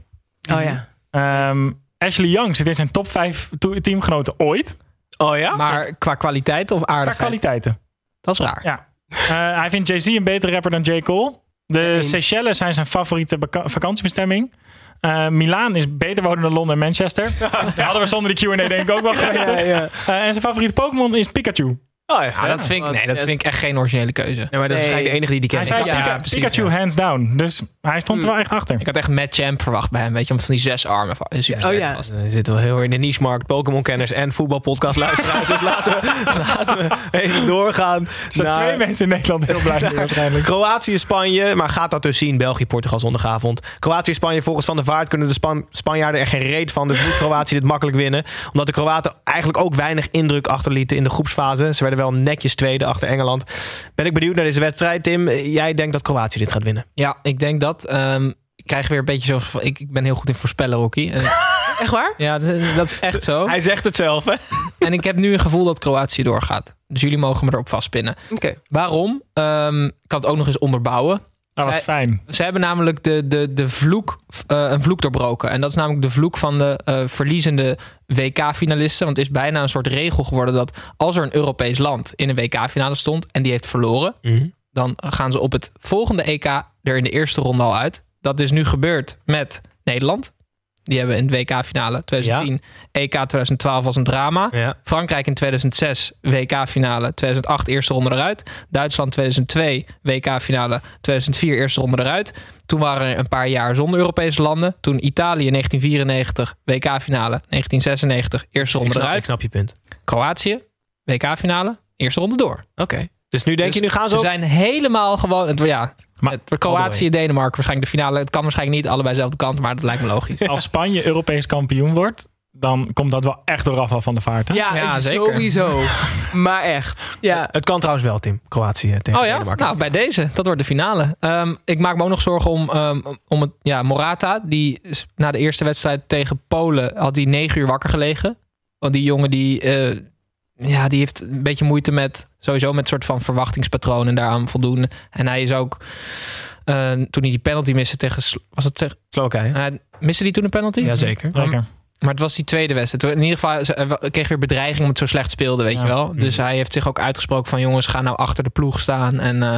[SPEAKER 6] Oh ja.
[SPEAKER 8] Ehm, Ashley Young zit in zijn top 5 teamgenoten ooit.
[SPEAKER 2] Oh ja?
[SPEAKER 7] Maar qua kwaliteit of
[SPEAKER 8] Qua
[SPEAKER 7] aardigheid?
[SPEAKER 8] kwaliteiten.
[SPEAKER 7] Dat is raar.
[SPEAKER 8] Ja. Eh, hij vindt Jay-Z een betere rapper dan J. Cole. De. Seychelles zijn zijn favoriete vakantiebestemming. Eh Milaan is beter wonen dan Londen en Manchester. <laughs> Dat hadden we zonder de Q&A denk ik ook wel geweten. Eh, en zijn favoriete Pokémon is Pikachu.
[SPEAKER 2] Oh,
[SPEAKER 7] Ja, dat, vind ik, nee, dat vind ik echt geen originele keuze.
[SPEAKER 2] Nee, maar dat is
[SPEAKER 6] Nee.
[SPEAKER 2] waarschijnlijk de enige die die
[SPEAKER 8] Hij
[SPEAKER 2] kent.
[SPEAKER 8] zei
[SPEAKER 7] Ja,
[SPEAKER 8] Pika-
[SPEAKER 7] precies,
[SPEAKER 8] Pikachu
[SPEAKER 7] ja.
[SPEAKER 8] hands down. Dus hij stond er wel echt achter.
[SPEAKER 7] Ik had echt Matt Champ verwacht bij hem. Weet je, omdat van die zes armen. van- Super
[SPEAKER 6] Oh ja.
[SPEAKER 2] We zitten wel heel erg in de niche-markt. Pokémon-kenners en voetbalpodcast luisteraars. <laughs> dus laten we, laten we even doorgaan.
[SPEAKER 8] Er zijn
[SPEAKER 2] naar
[SPEAKER 8] twee mensen in Nederland heel blij mee waarschijnlijk.
[SPEAKER 2] Kroatië, Spanje. Maar gaat dat dus zien? België, Portugal zondagavond. Kroatië, Spanje. Volgens Van der Vaart kunnen de Span Spanjaarden er geen reet van. Dus moet Kroatië dit makkelijk winnen. Omdat de Kroaten eigenlijk ook weinig indruk achterlieten in de groepsfase. Ze werden wel netjes tweede achter Engeland. Ben ik benieuwd naar deze wedstrijd. Tim, jij denkt dat Kroatië dit gaat winnen?
[SPEAKER 7] Ja, ik denk dat. ehm, ik krijg weer een beetje zo. Ik, ik ben heel goed in voorspellen, Rocky. <laughs>
[SPEAKER 6] Echt waar?
[SPEAKER 7] ja, dat is, dat is echt zo.
[SPEAKER 2] Hij zegt het zelf, hè? <laughs>
[SPEAKER 7] En ik heb nu een gevoel dat Kroatië doorgaat. Dus jullie mogen me erop vastpinnen.
[SPEAKER 6] Oké.
[SPEAKER 7] Waarom? Ehm, ik kan het ook nog eens onderbouwen.
[SPEAKER 8] Dat was
[SPEAKER 7] Zij-
[SPEAKER 8] fijn.
[SPEAKER 7] Ze hebben namelijk de, de, de vloek, eh, een vloek doorbroken. En dat is namelijk de vloek van de eh, verliezende WK-finalisten. Want het is bijna een soort regel geworden dat als er een Europees land in een WK-finale stond en die heeft verloren, dan gaan ze op het volgende EK er in de eerste ronde al uit. Dat is nu gebeurd met Nederland. Die hebben in de WK-finale 2010, EK 2012 was een drama.
[SPEAKER 2] Ja.
[SPEAKER 7] Frankrijk in 2006 WK-finale, 2008 eerste ronde eruit. Duitsland 2002 WK-finale, 2004 eerste ronde eruit. Toen waren er een paar jaar zonder Europese landen. Toen Italië in 1994 WK-finale, 1996 eerste
[SPEAKER 2] Ik
[SPEAKER 7] ronde
[SPEAKER 2] snap, ik
[SPEAKER 7] eruit.
[SPEAKER 2] snap je punt.
[SPEAKER 7] Kroatië WK-finale, eerste ronde door.
[SPEAKER 2] Oké. Dus nu denk
[SPEAKER 7] Dus
[SPEAKER 2] je, nu gaan ze
[SPEAKER 7] ze
[SPEAKER 2] op...
[SPEAKER 7] zijn helemaal gewoon. Het, ja,
[SPEAKER 8] Maar
[SPEAKER 7] het, Kroatië, Denemarken waarschijnlijk de finale. Het kan waarschijnlijk niet allebei dezelfde kant, maar dat lijkt me logisch. <laughs>
[SPEAKER 8] Als Spanje Europees kampioen wordt, dan komt dat wel echt door Rafael van der Vaart. Hè?
[SPEAKER 6] Ja,
[SPEAKER 7] zeker.
[SPEAKER 6] sowieso. <laughs> maar echt. Ja.
[SPEAKER 2] Het kan trouwens wel, Tim. Kroatië tegen
[SPEAKER 7] Oh ja,
[SPEAKER 2] Denemarken.
[SPEAKER 7] nou bij deze. Dat wordt de finale. Ehm, ik maak me ook nog zorgen om, ehm, om het, ja, Morata. Die na de eerste wedstrijd tegen Polen had hij negen uur wakker gelegen. Want die jongen die, eh, ja, die heeft een beetje moeite met sowieso met soort van verwachtingspatroon en daaraan voldoen. En hij is ook eh, toen hij die penalty miste tegen was het tegen
[SPEAKER 2] Slowakije.
[SPEAKER 7] uh, miste hij toen een penalty?
[SPEAKER 2] Jazeker.
[SPEAKER 8] Zeker.
[SPEAKER 7] Maar het was die tweede wedstrijd. In ieder geval hij kreeg weer bedreiging omdat het zo slecht speelde, weet
[SPEAKER 8] Ja.
[SPEAKER 7] je wel. Dus hij heeft zich ook uitgesproken van jongens, ga nou achter de ploeg staan. En, eh,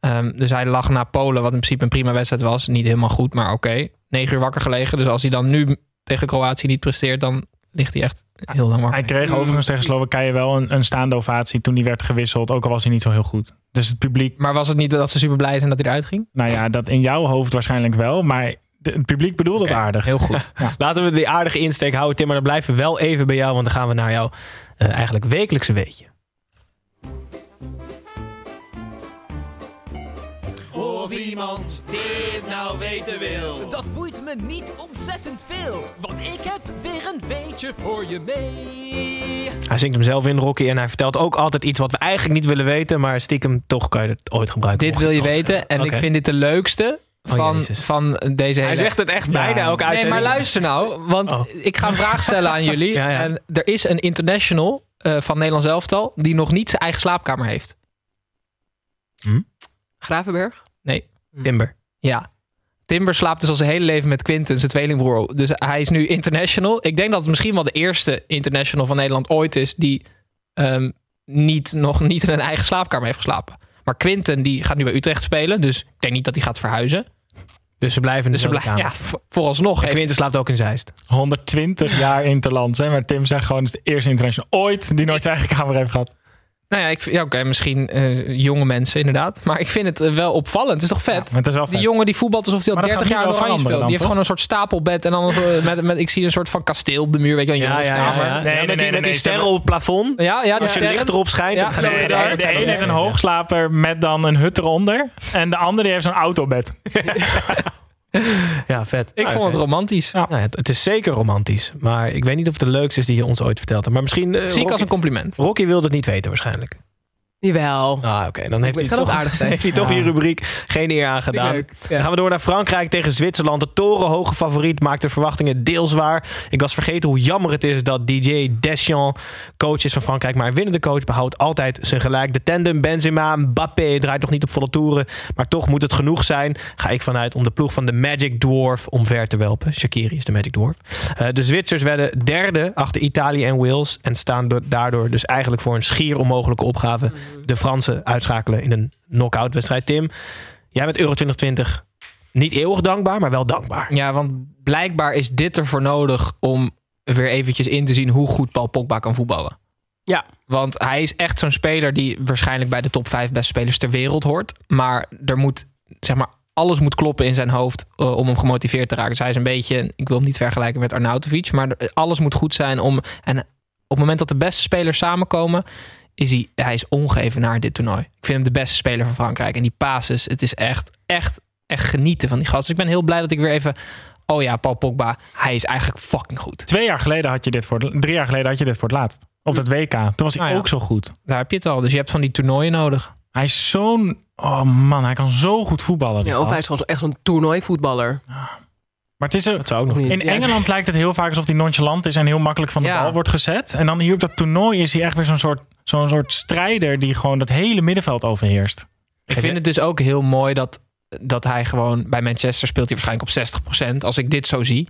[SPEAKER 7] ehm, dus hij lag naar Polen, wat in principe een prima wedstrijd was. Niet helemaal goed, maar oké. Negen uur wakker gelegen. Dus als hij dan nu tegen Kroatië niet presteert, dan ligt hij echt heel lang wakker.
[SPEAKER 8] Hij kreeg overigens tegen Slowakije wel een, een staande ovatie toen hij werd gewisseld. Ook al was hij niet zo heel goed. Dus het publiek,
[SPEAKER 7] Maar was het niet dat ze super blij zijn dat hij eruit ging?
[SPEAKER 8] nou ja, dat in jouw hoofd waarschijnlijk wel. Maar de- het publiek bedoelde het aardig.
[SPEAKER 7] Heel goed.
[SPEAKER 2] Laten we die aardige insteek houden, Tim. Maar dan blijven we wel even bij jou, want dan gaan we naar jouw eh, eigenlijk wekelijkse weetje.
[SPEAKER 10] Of iemand dit nou weten wil.
[SPEAKER 11] Dat boeit me niet ontzettend veel, want ik heb weer een weetje voor je mee.
[SPEAKER 2] Hij zingt hem zelf in, Rocky, en hij vertelt ook altijd iets wat we eigenlijk niet willen weten, maar stiekem toch kan je het ooit gebruiken.
[SPEAKER 7] Dit wil je weten en ik vind dit de leukste
[SPEAKER 2] Oh,
[SPEAKER 7] van, van deze hele...
[SPEAKER 2] Hij zegt het echt bijna elke
[SPEAKER 7] Nee,
[SPEAKER 2] uitzending.
[SPEAKER 7] maar luister nou, want
[SPEAKER 2] Oh.
[SPEAKER 7] ik ga een vraag stellen aan jullie. <laughs>
[SPEAKER 2] Ja, ja.
[SPEAKER 7] En er is een international eh, van Nederlands elftal die nog niet zijn eigen slaapkamer heeft.
[SPEAKER 6] Gravenberg?
[SPEAKER 7] Nee.
[SPEAKER 2] Timber.
[SPEAKER 7] Ja. Timber slaapt dus al zijn hele leven met Quinten, zijn tweelingbroer. Dus hij is nu international. Ik denk dat het misschien wel de eerste international van Nederland ooit is die ehm, niet, nog niet in een eigen slaapkamer heeft geslapen. Maar Quinten die gaat nu bij Utrecht spelen, dus ik denk niet dat hij gaat verhuizen.
[SPEAKER 2] Dus ze blijven in
[SPEAKER 7] Dus ze
[SPEAKER 2] dezelfde
[SPEAKER 7] blijven, ja, vooralsnog
[SPEAKER 2] En
[SPEAKER 7] heeft
[SPEAKER 2] Quinten slaapt ook in Zeist.
[SPEAKER 8] 120 jaar interland. Hè? Maar Tim zegt gewoon, het is de eerste international ooit die nooit zijn eigen kamer heeft gehad.
[SPEAKER 7] Nou ja, ik, ja oké, misschien eh, jonge mensen inderdaad. Maar ik vind het eh, wel opvallend. Het is toch vet?
[SPEAKER 8] Het is wel
[SPEAKER 7] Die
[SPEAKER 8] vet.
[SPEAKER 7] jongen die voetbalt alsof hij al
[SPEAKER 8] Maar dat
[SPEAKER 7] 30
[SPEAKER 8] gaat
[SPEAKER 7] jaar Oranje speelt. Die heeft gewoon een soort stapelbed. En dan eh, met, met, ik zie een soort van kasteel op de muur. Weet je wel, een
[SPEAKER 2] Ja, ja, ja,
[SPEAKER 7] jongenskamer.
[SPEAKER 2] ja.
[SPEAKER 8] Nee,
[SPEAKER 2] Ja,
[SPEAKER 8] nee,
[SPEAKER 2] met die,
[SPEAKER 8] nee,
[SPEAKER 2] met die
[SPEAKER 8] nee,
[SPEAKER 2] sterren op het plafond.
[SPEAKER 7] Ja, ja, die
[SPEAKER 2] Als je
[SPEAKER 7] sterren.
[SPEAKER 2] licht erop schijnt,
[SPEAKER 7] Ja,
[SPEAKER 2] dan gaan
[SPEAKER 7] nee,
[SPEAKER 2] die-
[SPEAKER 8] Nee, de, ene heeft een hoogslaper met dan een hut eronder. En de andere die heeft zo'n autobed. <laughs>
[SPEAKER 2] Ja, vet.
[SPEAKER 7] Ik vond het romantisch.
[SPEAKER 8] Ja.
[SPEAKER 2] Nou, het, het is zeker romantisch. Maar ik weet niet of het de leukste is die je ons ooit verteld hebt. Maar misschien... eh,
[SPEAKER 7] Zie ik
[SPEAKER 2] Rocky-
[SPEAKER 7] als een compliment.
[SPEAKER 2] Rocky wilde het niet weten waarschijnlijk.
[SPEAKER 6] Jawel.
[SPEAKER 2] Ah, oké. Dan heeft hij, toch,
[SPEAKER 6] aardig zijn. <laughs>
[SPEAKER 2] heeft hij toch
[SPEAKER 8] Ja.
[SPEAKER 2] die rubriek geen eer aan gedaan.
[SPEAKER 6] leuk.
[SPEAKER 2] Dan gaan we door naar Frankrijk tegen Zwitserland. De torenhoge favoriet maakt de verwachtingen deels waar. Ik was vergeten hoe jammer het is dat DJ Deschamps coach is van Frankrijk. Maar een winnende coach behoudt altijd zijn gelijk. De tandem Benzema, Mbappé draait nog niet op volle toeren. Maar toch moet het genoeg zijn. Ga ik vanuit om de ploeg van de Magic Dwarf omver te welpen. Shakiri is de Magic Dwarf. Eh, de Zwitsers werden derde achter Italië en Wales. En staan do- daardoor dus eigenlijk voor een schier onmogelijke opgave. De Fransen uitschakelen in een knock-out wedstrijd. Tim, jij bent Euro 2020 niet eeuwig dankbaar, maar wel dankbaar.
[SPEAKER 7] Ja, want blijkbaar is dit ervoor nodig om weer eventjes in te zien hoe goed Paul Pogba kan voetballen.
[SPEAKER 6] Ja.
[SPEAKER 7] Want hij is echt zo'n speler die waarschijnlijk bij de top 5 beste spelers ter wereld hoort. Maar er moet, zeg maar, alles moet kloppen in zijn hoofd eh, om hem gemotiveerd te raken. Dus hij is een beetje, ik wil hem niet vergelijken met Arnautovic, maar alles moet goed zijn om. En op het moment dat de beste spelers samenkomen, is hij, hij is ongeëvenaard dit toernooi. Ik vind hem de beste speler van Frankrijk. En die passes, het is echt, echt, echt genieten van die gast. Dus ik ben heel blij dat ik weer even. Oh ja, Paul Pogba, hij is eigenlijk fucking goed.
[SPEAKER 8] Twee jaar geleden had je dit voor het, drie jaar geleden had je dit voor het laatst. Op dat WK. Toen was hij
[SPEAKER 7] Nou ja.
[SPEAKER 8] ook zo goed.
[SPEAKER 7] Daar heb je het al. Dus je hebt van die toernooien nodig.
[SPEAKER 8] Hij is zo'n... Oh man, hij kan zo goed voetballen.
[SPEAKER 6] Ja, of hij is gewoon echt zo'n toernooivoetballer.
[SPEAKER 8] Maar het is er,
[SPEAKER 2] Dat zou ook nog
[SPEAKER 8] in
[SPEAKER 6] Ja.
[SPEAKER 8] Engeland lijkt het heel vaak alsof hij nonchalant is en heel makkelijk van de
[SPEAKER 7] Ja.
[SPEAKER 8] bal wordt gezet. En dan hier op dat toernooi is hij echt weer zo'n soort, zo'n soort strijder die gewoon dat hele middenveld overheerst.
[SPEAKER 7] Ik vind het dus ook heel mooi dat, dat hij gewoon bij Manchester speelt hij waarschijnlijk op 60%. Als ik dit zo zie.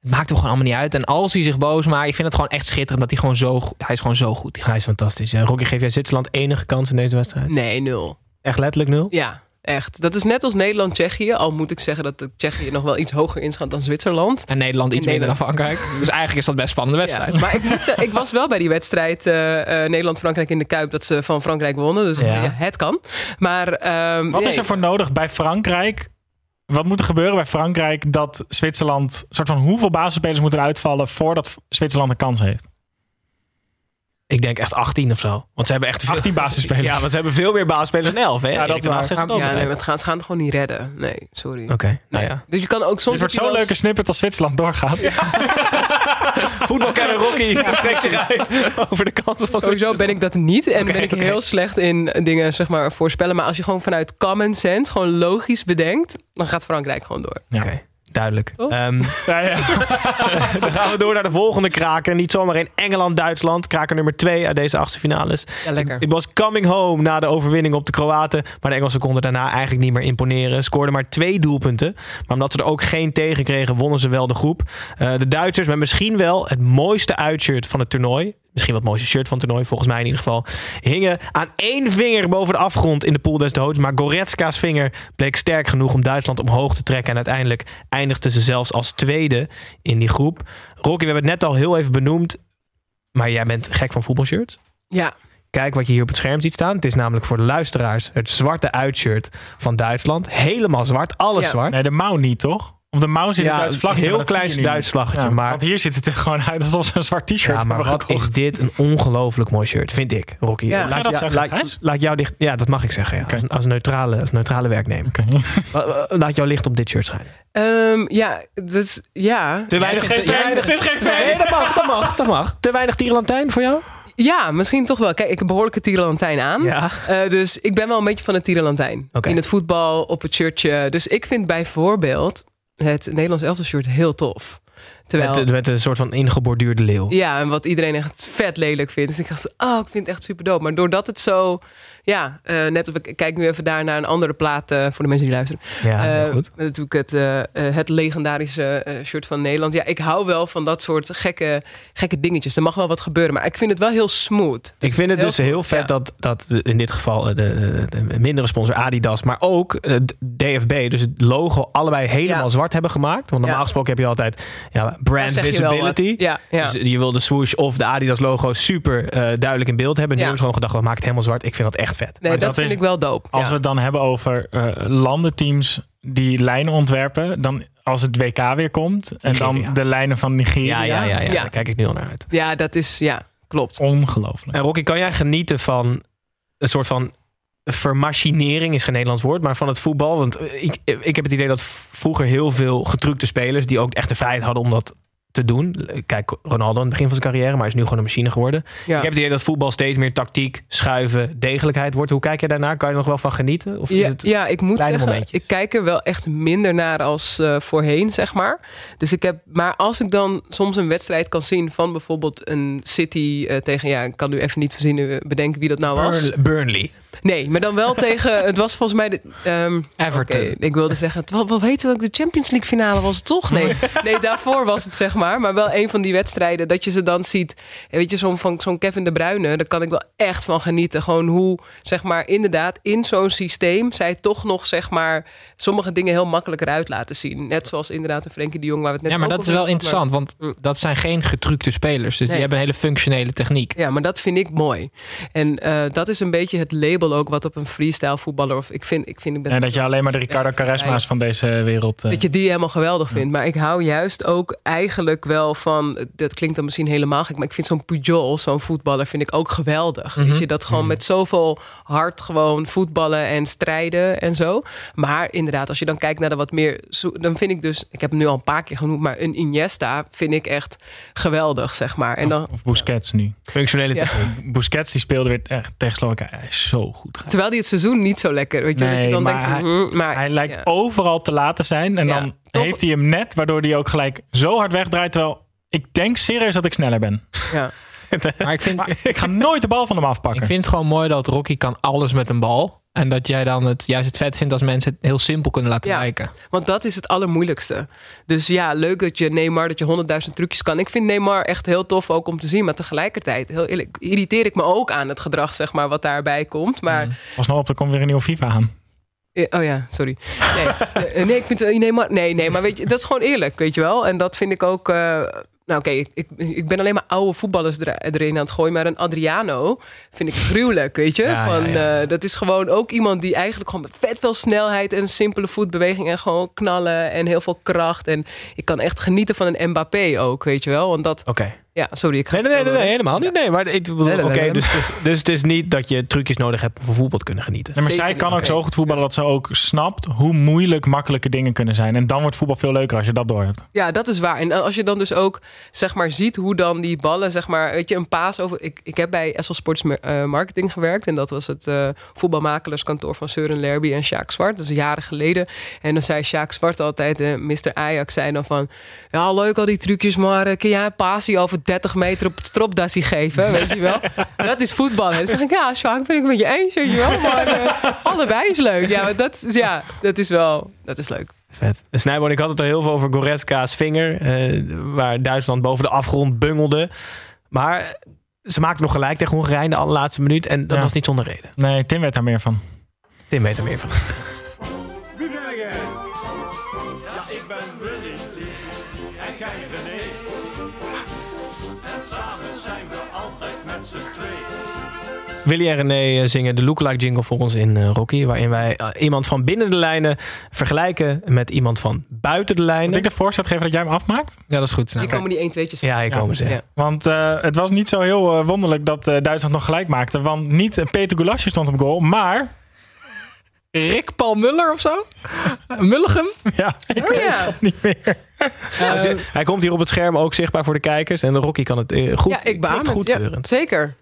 [SPEAKER 7] Het maakt hem gewoon allemaal niet uit. En als hij zich boos maakt, ik vind het gewoon echt schitterend dat hij gewoon zo hij is gewoon zo goed.
[SPEAKER 2] Hij is fantastisch. Ja, Rocky, geef jij Zwitserland enige kans in deze wedstrijd?
[SPEAKER 6] Nee, nul.
[SPEAKER 2] Echt letterlijk nul?
[SPEAKER 6] Ja, echt. Dat is net als Nederland-Tsjechië. Al moet ik zeggen dat de Tsjechië nog wel iets hoger inschat dan Zwitserland.
[SPEAKER 7] En Nederland iets
[SPEAKER 6] In
[SPEAKER 7] minder dan. Frankrijk. Dus eigenlijk is dat best spannende wedstrijd.
[SPEAKER 6] Ja, maar ik, moet zeggen, ik was wel bij die wedstrijd eh, eh, Nederland-Frankrijk in de Kuip dat ze van Frankrijk wonnen. Dus
[SPEAKER 2] Ja.
[SPEAKER 6] ja, het kan. Maar ehm,
[SPEAKER 8] Wat
[SPEAKER 6] nee,
[SPEAKER 8] is er voor nodig bij Frankrijk? Wat moet er gebeuren bij Frankrijk dat Zwitserland... soort van hoeveel basisspelers moeten er uitvallen voordat Zwitserland een kans heeft?
[SPEAKER 2] Ik denk echt 18 of zo. Want ze hebben echt veel...
[SPEAKER 8] 18 basisspelers.
[SPEAKER 2] Ja, want ze hebben veel meer basisspelers dan 11. Hè?
[SPEAKER 8] Ja, dat waar.
[SPEAKER 2] het
[SPEAKER 6] Ja, nee, het gaan, ze gaan het gewoon niet redden. Nee, sorry.
[SPEAKER 2] Oké, nou
[SPEAKER 6] Nee.
[SPEAKER 2] ja.
[SPEAKER 6] Dus je kan ook soms.
[SPEAKER 8] Dit wordt zo'n leuke snippet als Zwitserland doorgaat. <laughs>
[SPEAKER 2] Voetbalkenner Rocky spreekt zich uit <laughs> over de kansen van
[SPEAKER 6] Sowieso ben ik dat niet. En ben ik heel slecht in dingen zeg maar, voorspellen. Maar als je gewoon vanuit common sense, gewoon logisch bedenkt, dan gaat Frankrijk gewoon door.
[SPEAKER 8] Ja.
[SPEAKER 2] Oké, duidelijk.
[SPEAKER 6] Toch?
[SPEAKER 2] Ehm,
[SPEAKER 8] ja. <laughs>
[SPEAKER 2] dan gaan we door naar de volgende kraker. Niet zomaar in Engeland-Duitsland. Kraker nummer 2 uit deze achtste finales.
[SPEAKER 6] Ja, lekker.
[SPEAKER 2] Ik was coming home na de overwinning op de Kroaten. Maar de Engelsen konden daarna eigenlijk niet meer imponeren. Scoorden maar twee doelpunten. Maar omdat ze er ook geen tegen kregen, wonnen ze wel de groep. Eh, de Duitsers met misschien wel het mooiste uitshirt van het toernooi. Misschien wel het mooiste shirt van het toernooi, volgens mij in ieder geval. Hingen aan één vinger boven de afgrond in de pool des doods. Maar Goretzka's vinger bleek sterk genoeg om Duitsland omhoog te trekken. En uiteindelijk eindigden ze zelfs als tweede in die groep. Rocky, we hebben het net al heel even benoemd. Maar jij bent gek van voetbalshirts.
[SPEAKER 6] Ja.
[SPEAKER 2] Kijk wat je hier op het scherm ziet staan. Het is namelijk voor de luisteraars het zwarte uitshirt van Duitsland. Helemaal zwart, alles
[SPEAKER 6] Ja.
[SPEAKER 2] zwart.
[SPEAKER 8] Nee, de mouw niet, toch? Op de mouw zit
[SPEAKER 2] Ja,
[SPEAKER 8] een Duits vlaggetje.
[SPEAKER 2] heel klein Duits vlaggetje,
[SPEAKER 8] Ja,
[SPEAKER 2] maar-
[SPEAKER 8] Want hier ziet het er gewoon uit alsof ze een zwart t-shirt
[SPEAKER 2] Ja, maar
[SPEAKER 8] hebben
[SPEAKER 2] wat
[SPEAKER 8] gekocht.
[SPEAKER 2] is dit een ongelooflijk mooi shirt, vind ik, Rocky.
[SPEAKER 6] Ja.
[SPEAKER 8] Je dat zeggen,
[SPEAKER 2] laat, laat jou dicht. Ja, dat mag ik zeggen. Ja. Als, als, neutrale, als neutrale werknemer. <laughs> Laat jouw licht op dit shirt schijnen.
[SPEAKER 6] Ehm, ja, dus ja.
[SPEAKER 2] Te weinig,
[SPEAKER 8] Het is geen fan, het is geen fan.
[SPEAKER 2] Nee, dat mag, dat mag, dat mag. Te weinig tierenlantijn voor jou?
[SPEAKER 6] Ja, misschien toch wel. Kijk, ik heb behoorlijk een tierenlantijn aan.
[SPEAKER 2] Ja.
[SPEAKER 6] Eh, dus ik ben wel een beetje van de tierenlantijn. In het voetbal, op het shirtje. Dus ik vind bijvoorbeeld het Nederlands elftal shirt heel tof. Terwijl,
[SPEAKER 2] Met, met een soort van ingeborduurde leeuw.
[SPEAKER 6] ja, en wat iedereen echt vet lelijk vindt. Dus ik dacht, oh, ik vind het echt super dope. Maar doordat het zo, ja, eh, net of ik kijk nu even daar naar een andere plaat eh, voor de mensen die luisteren.
[SPEAKER 2] Ja,
[SPEAKER 6] Eh,
[SPEAKER 2] goed.
[SPEAKER 6] Natuurlijk het, het legendarische shirt van Nederland. Ja, ik hou wel van dat soort gekke, gekke dingetjes. Er mag wel wat gebeuren, maar ik vind het wel heel smooth.
[SPEAKER 2] Ik vind het dus heel vet
[SPEAKER 6] ja.
[SPEAKER 2] dat, dat in dit geval de, de, de mindere sponsor Adidas, maar ook DFB, dus het logo allebei helemaal
[SPEAKER 6] Ja.
[SPEAKER 2] zwart hebben gemaakt. Want normaal gesproken heb je altijd ja, brand visibility.
[SPEAKER 6] Ja.
[SPEAKER 2] Dus je wil de swoosh of de Adidas logo super duidelijk in beeld hebben. Nu hebben ze gewoon gedacht, we maken het helemaal zwart. Ik vind dat echt vet.
[SPEAKER 6] Nee,
[SPEAKER 8] Maar
[SPEAKER 6] dat,
[SPEAKER 8] dat
[SPEAKER 6] vind
[SPEAKER 8] is-
[SPEAKER 6] ik wel dope.
[SPEAKER 8] Als
[SPEAKER 6] ja.
[SPEAKER 8] we het dan hebben over eh, landenteams die lijnen ontwerpen, dan als het WK weer komt en
[SPEAKER 2] Nigeria.
[SPEAKER 8] dan de lijnen van Nigeria.
[SPEAKER 2] Ja, ja, ja, ja.
[SPEAKER 6] Ja.
[SPEAKER 2] daar kijk ik nu al naar uit.
[SPEAKER 6] ja, dat is, ja, klopt.
[SPEAKER 8] Ongelooflijk.
[SPEAKER 2] En Rocky, kan jij genieten van een soort van vermachinering, is geen Nederlands woord, maar van het voetbal? Want eh, ik, ik heb het idee dat vroeger heel veel getrukte spelers, die ook echt de vrijheid hadden om dat te doen. Kijk, Ronaldo aan het begin van zijn carrière, maar hij is nu gewoon een machine geworden.
[SPEAKER 6] Ja.
[SPEAKER 2] Ik heb het idee dat voetbal steeds meer tactiek, schuiven, degelijkheid wordt. Hoe kijk je daarnaar? Kan je er nog wel van genieten? Of is
[SPEAKER 6] Ja,
[SPEAKER 2] het...
[SPEAKER 6] ja, ik moet zeggen,
[SPEAKER 2] momentjes?
[SPEAKER 6] ik kijk er wel echt minder naar als eh, voorheen, zeg maar. Dus ik heb, maar als ik dan soms een wedstrijd kan zien van bijvoorbeeld een City eh, tegen, ja, ik kan nu even niet verzinnen, bedenken wie dat nou was.
[SPEAKER 2] Burn- Burnley.
[SPEAKER 6] Nee, maar dan wel tegen, het was volgens mij de, ehm,
[SPEAKER 7] Everton.
[SPEAKER 6] ik wilde zeggen, wat, wat heet het ook, de Champions League finale was het toch? Nee, nee, daarvoor was het zeg maar. Maar wel een van die wedstrijden dat je ze dan ziet. Weet je, zo'n van zo'n Kevin de Bruyne, daar kan ik wel echt van genieten. Gewoon hoe, zeg maar, inderdaad in zo'n systeem zij toch nog, zeg maar, sommige dingen heel makkelijk eruit laten zien. Net zoals inderdaad een Frenkie de Jong, waar we het net
[SPEAKER 7] Ja, maar dat is wel
[SPEAKER 6] hadden,
[SPEAKER 7] interessant, want
[SPEAKER 6] Mm.
[SPEAKER 7] dat zijn geen getructe spelers. Dus
[SPEAKER 6] Nee.
[SPEAKER 7] die hebben een hele functionele techniek.
[SPEAKER 6] Ja, maar dat vind ik mooi. En eh, dat is een beetje het label ook wat op een freestyle voetballer of ik vind, ik vind ik ben
[SPEAKER 8] En dat je alleen maar de Ricardo Caresma's van deze wereld... eh,
[SPEAKER 6] Dat je die helemaal geweldig vindt. Maar ik hou juist ook eigenlijk wel van... Dat klinkt dan misschien helemaal gek. Maar ik vind zo'n Pujol, zo'n voetballer, vind ik ook geweldig.
[SPEAKER 7] Mhm.
[SPEAKER 6] Weet je, dat gewoon met zoveel hart gewoon voetballen en strijden en zo. Maar inderdaad, als je dan kijkt naar de wat meer... zo- Dan vind ik dus... Ik heb hem nu al een paar keer genoemd. Maar een Iniesta vind ik echt geweldig, zeg maar. En dan,
[SPEAKER 8] Of, of Busquets nu.
[SPEAKER 2] Functionele
[SPEAKER 6] Ja.
[SPEAKER 2] techniek.
[SPEAKER 8] Busquets die speelde weer echt tegen Slowakije. Hij is
[SPEAKER 6] terwijl hij het seizoen niet zo lekker... Weet je, dat je dan
[SPEAKER 8] maar
[SPEAKER 6] denkt van...
[SPEAKER 8] hij-
[SPEAKER 6] hm, maar,
[SPEAKER 8] Hij lijkt
[SPEAKER 6] ja.
[SPEAKER 8] overal te laten zijn. En
[SPEAKER 6] Ja,
[SPEAKER 8] dan
[SPEAKER 6] toch?
[SPEAKER 8] heeft hij hem net, waardoor hij ook gelijk zo hard wegdraait. Terwijl ik denk serieus dat ik sneller ben.
[SPEAKER 6] Ja. <laughs>
[SPEAKER 7] Maar ik vind,
[SPEAKER 8] Maar ik ga nooit de bal van hem afpakken.
[SPEAKER 7] ik vind het gewoon mooi dat Rocky kan alles met een bal. En dat jij dan het juist het vet vindt als mensen het heel simpel kunnen laten
[SPEAKER 6] Ja.
[SPEAKER 7] lijken.
[SPEAKER 6] Want dat is het allermoeilijkste. Dus ja, leuk dat je Neymar, dat je honderdduizend trucjes kan. Ik vind Neymar echt heel tof ook om te zien. Maar tegelijkertijd, heel eerlijk, irriteer ik me ook aan het gedrag, zeg maar, wat daarbij komt. Maar,
[SPEAKER 8] Pas nou op, er komt weer een nieuwe FIFA aan.
[SPEAKER 6] oh ja, sorry. Nee, <laughs> eh, nee ik vind eh, Neymar, nee, nee, maar weet je, dat is gewoon eerlijk, weet je wel. En dat vind ik ook, eh, nou oké, ik, ik, ik ben alleen maar oude voetballers er- erin aan het gooien. Maar een Adriano vind ik gruwelijk, weet je.
[SPEAKER 2] Ja,
[SPEAKER 6] Van,
[SPEAKER 2] ja,
[SPEAKER 6] eh, dat is gewoon ook iemand die eigenlijk gewoon met vet veel snelheid en simpele voetbeweging en gewoon knallen en heel veel kracht. En ik kan echt genieten van een Mbappé ook, weet je wel. Want dat,
[SPEAKER 2] Oké.
[SPEAKER 6] Ja, sorry, ik ga
[SPEAKER 2] Nee, nee, nee, nee, nee, helemaal niet. Nee, maar ik bedoel,
[SPEAKER 6] Nee, nee,
[SPEAKER 2] oké, dus, het is, dus het is niet dat je trucjes nodig hebt om van voetbal te kunnen genieten.
[SPEAKER 8] Nee, maar
[SPEAKER 6] Zeker
[SPEAKER 8] zij kan
[SPEAKER 6] niet.
[SPEAKER 8] ook zo goed voetballen dat ze ook snapt hoe moeilijk makkelijke dingen kunnen zijn. En dan wordt voetbal veel leuker als je dat door hebt.
[SPEAKER 6] Ja, dat is waar. En als je dan dus ook zeg maar ziet hoe dan die ballen, zeg maar, weet je, een paas over. Ik, ik heb bij Essel Sports eh, Marketing gewerkt en dat was het eh voetbalmakelaarskantoor van Søren Lerby en Sjaak Zwart. Dat is jaren geleden. En dan zei Sjaak Zwart altijd, eh Mr. Ajax zei dan van, ja leuk al die trucjes, maar eh, kun jij een paasie over 30 meter op het stropdassie geven, weet je wel? <laughs> dat is voetballen. Dan zeg ik, ja, Sjaak, ben ik met je eens, weet je wel? Maar eh, allebei is leuk. Ja, maar dat, is- ja, dat is wel, dat is leuk.
[SPEAKER 2] Vet. Snijboon, ik had het al heel veel over Goretzka's vinger. eh, waar Duitsland boven de afgrond bungelde. Maar ze maakten nog gelijk tegen Hongarije in de allerlaatste minuut. En dat
[SPEAKER 8] Ja.
[SPEAKER 2] was niet zonder reden.
[SPEAKER 8] Nee, Tim weet daar meer van.
[SPEAKER 2] Tim weet er meer van. Willy en René eh, zingen de lookalike jingle voor ons in eh, Rocky. Waarin wij eh, iemand van binnen de lijnen vergelijken met iemand van buiten de
[SPEAKER 8] Moet
[SPEAKER 2] lijnen.
[SPEAKER 8] ik de voorzet geven dat jij hem afmaakt?
[SPEAKER 7] Ja, dat is goed.
[SPEAKER 6] Hier komen die 1 2'tjes
[SPEAKER 2] Ja, hier komen ze.
[SPEAKER 6] Ja.
[SPEAKER 8] Want eh, het was niet zo heel wonderlijk dat Duitsland nog gelijk maakte. Want niet Peter Gulasje stond op goal, maar...
[SPEAKER 7] Rick Paul Muller of zo? Mulligem? <laughs>
[SPEAKER 8] Ja, ik
[SPEAKER 6] Oh ja.
[SPEAKER 8] niet meer.
[SPEAKER 2] Hij komt hier op het scherm ook zichtbaar voor de kijkers. En Rocky kan het goed.
[SPEAKER 6] ja, ik
[SPEAKER 2] klinkt
[SPEAKER 6] het. Ja,
[SPEAKER 2] goedkeurend.
[SPEAKER 6] zeker.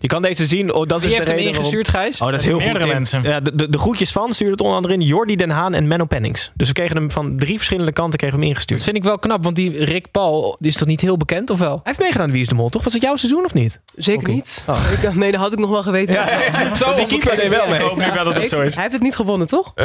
[SPEAKER 2] Je kan deze zien. Oh, dat
[SPEAKER 7] Wie
[SPEAKER 2] is
[SPEAKER 7] heeft
[SPEAKER 2] de
[SPEAKER 7] hem
[SPEAKER 2] reden waarom-
[SPEAKER 7] ingestuurd, Gijs?
[SPEAKER 2] Oh, dat is heel goed.
[SPEAKER 8] Meerdere mensen.
[SPEAKER 2] Ja, de, de, de groetjes van stuurde het onder andere in Jordi Den Haan en Menno Pennings. Dus we kregen hem van drie verschillende kanten kregen we hem ingestuurd.
[SPEAKER 7] Dat vind ik wel knap, want die Rick Paul die is toch niet heel bekend, of wel?
[SPEAKER 2] Hij heeft meegedaan aan Wie is de Mol, toch? Was het jouw seizoen of niet?
[SPEAKER 6] Zeker niet.
[SPEAKER 2] Oh.
[SPEAKER 6] Ik dacht, nee, dat had ik nog wel geweten. <laughs>
[SPEAKER 7] Zo
[SPEAKER 2] die keeper deed wel
[SPEAKER 8] Ik
[SPEAKER 2] mee.
[SPEAKER 8] hoop nu wel dat het zo is.
[SPEAKER 6] Hij heeft het niet gewonnen, toch? <laughs>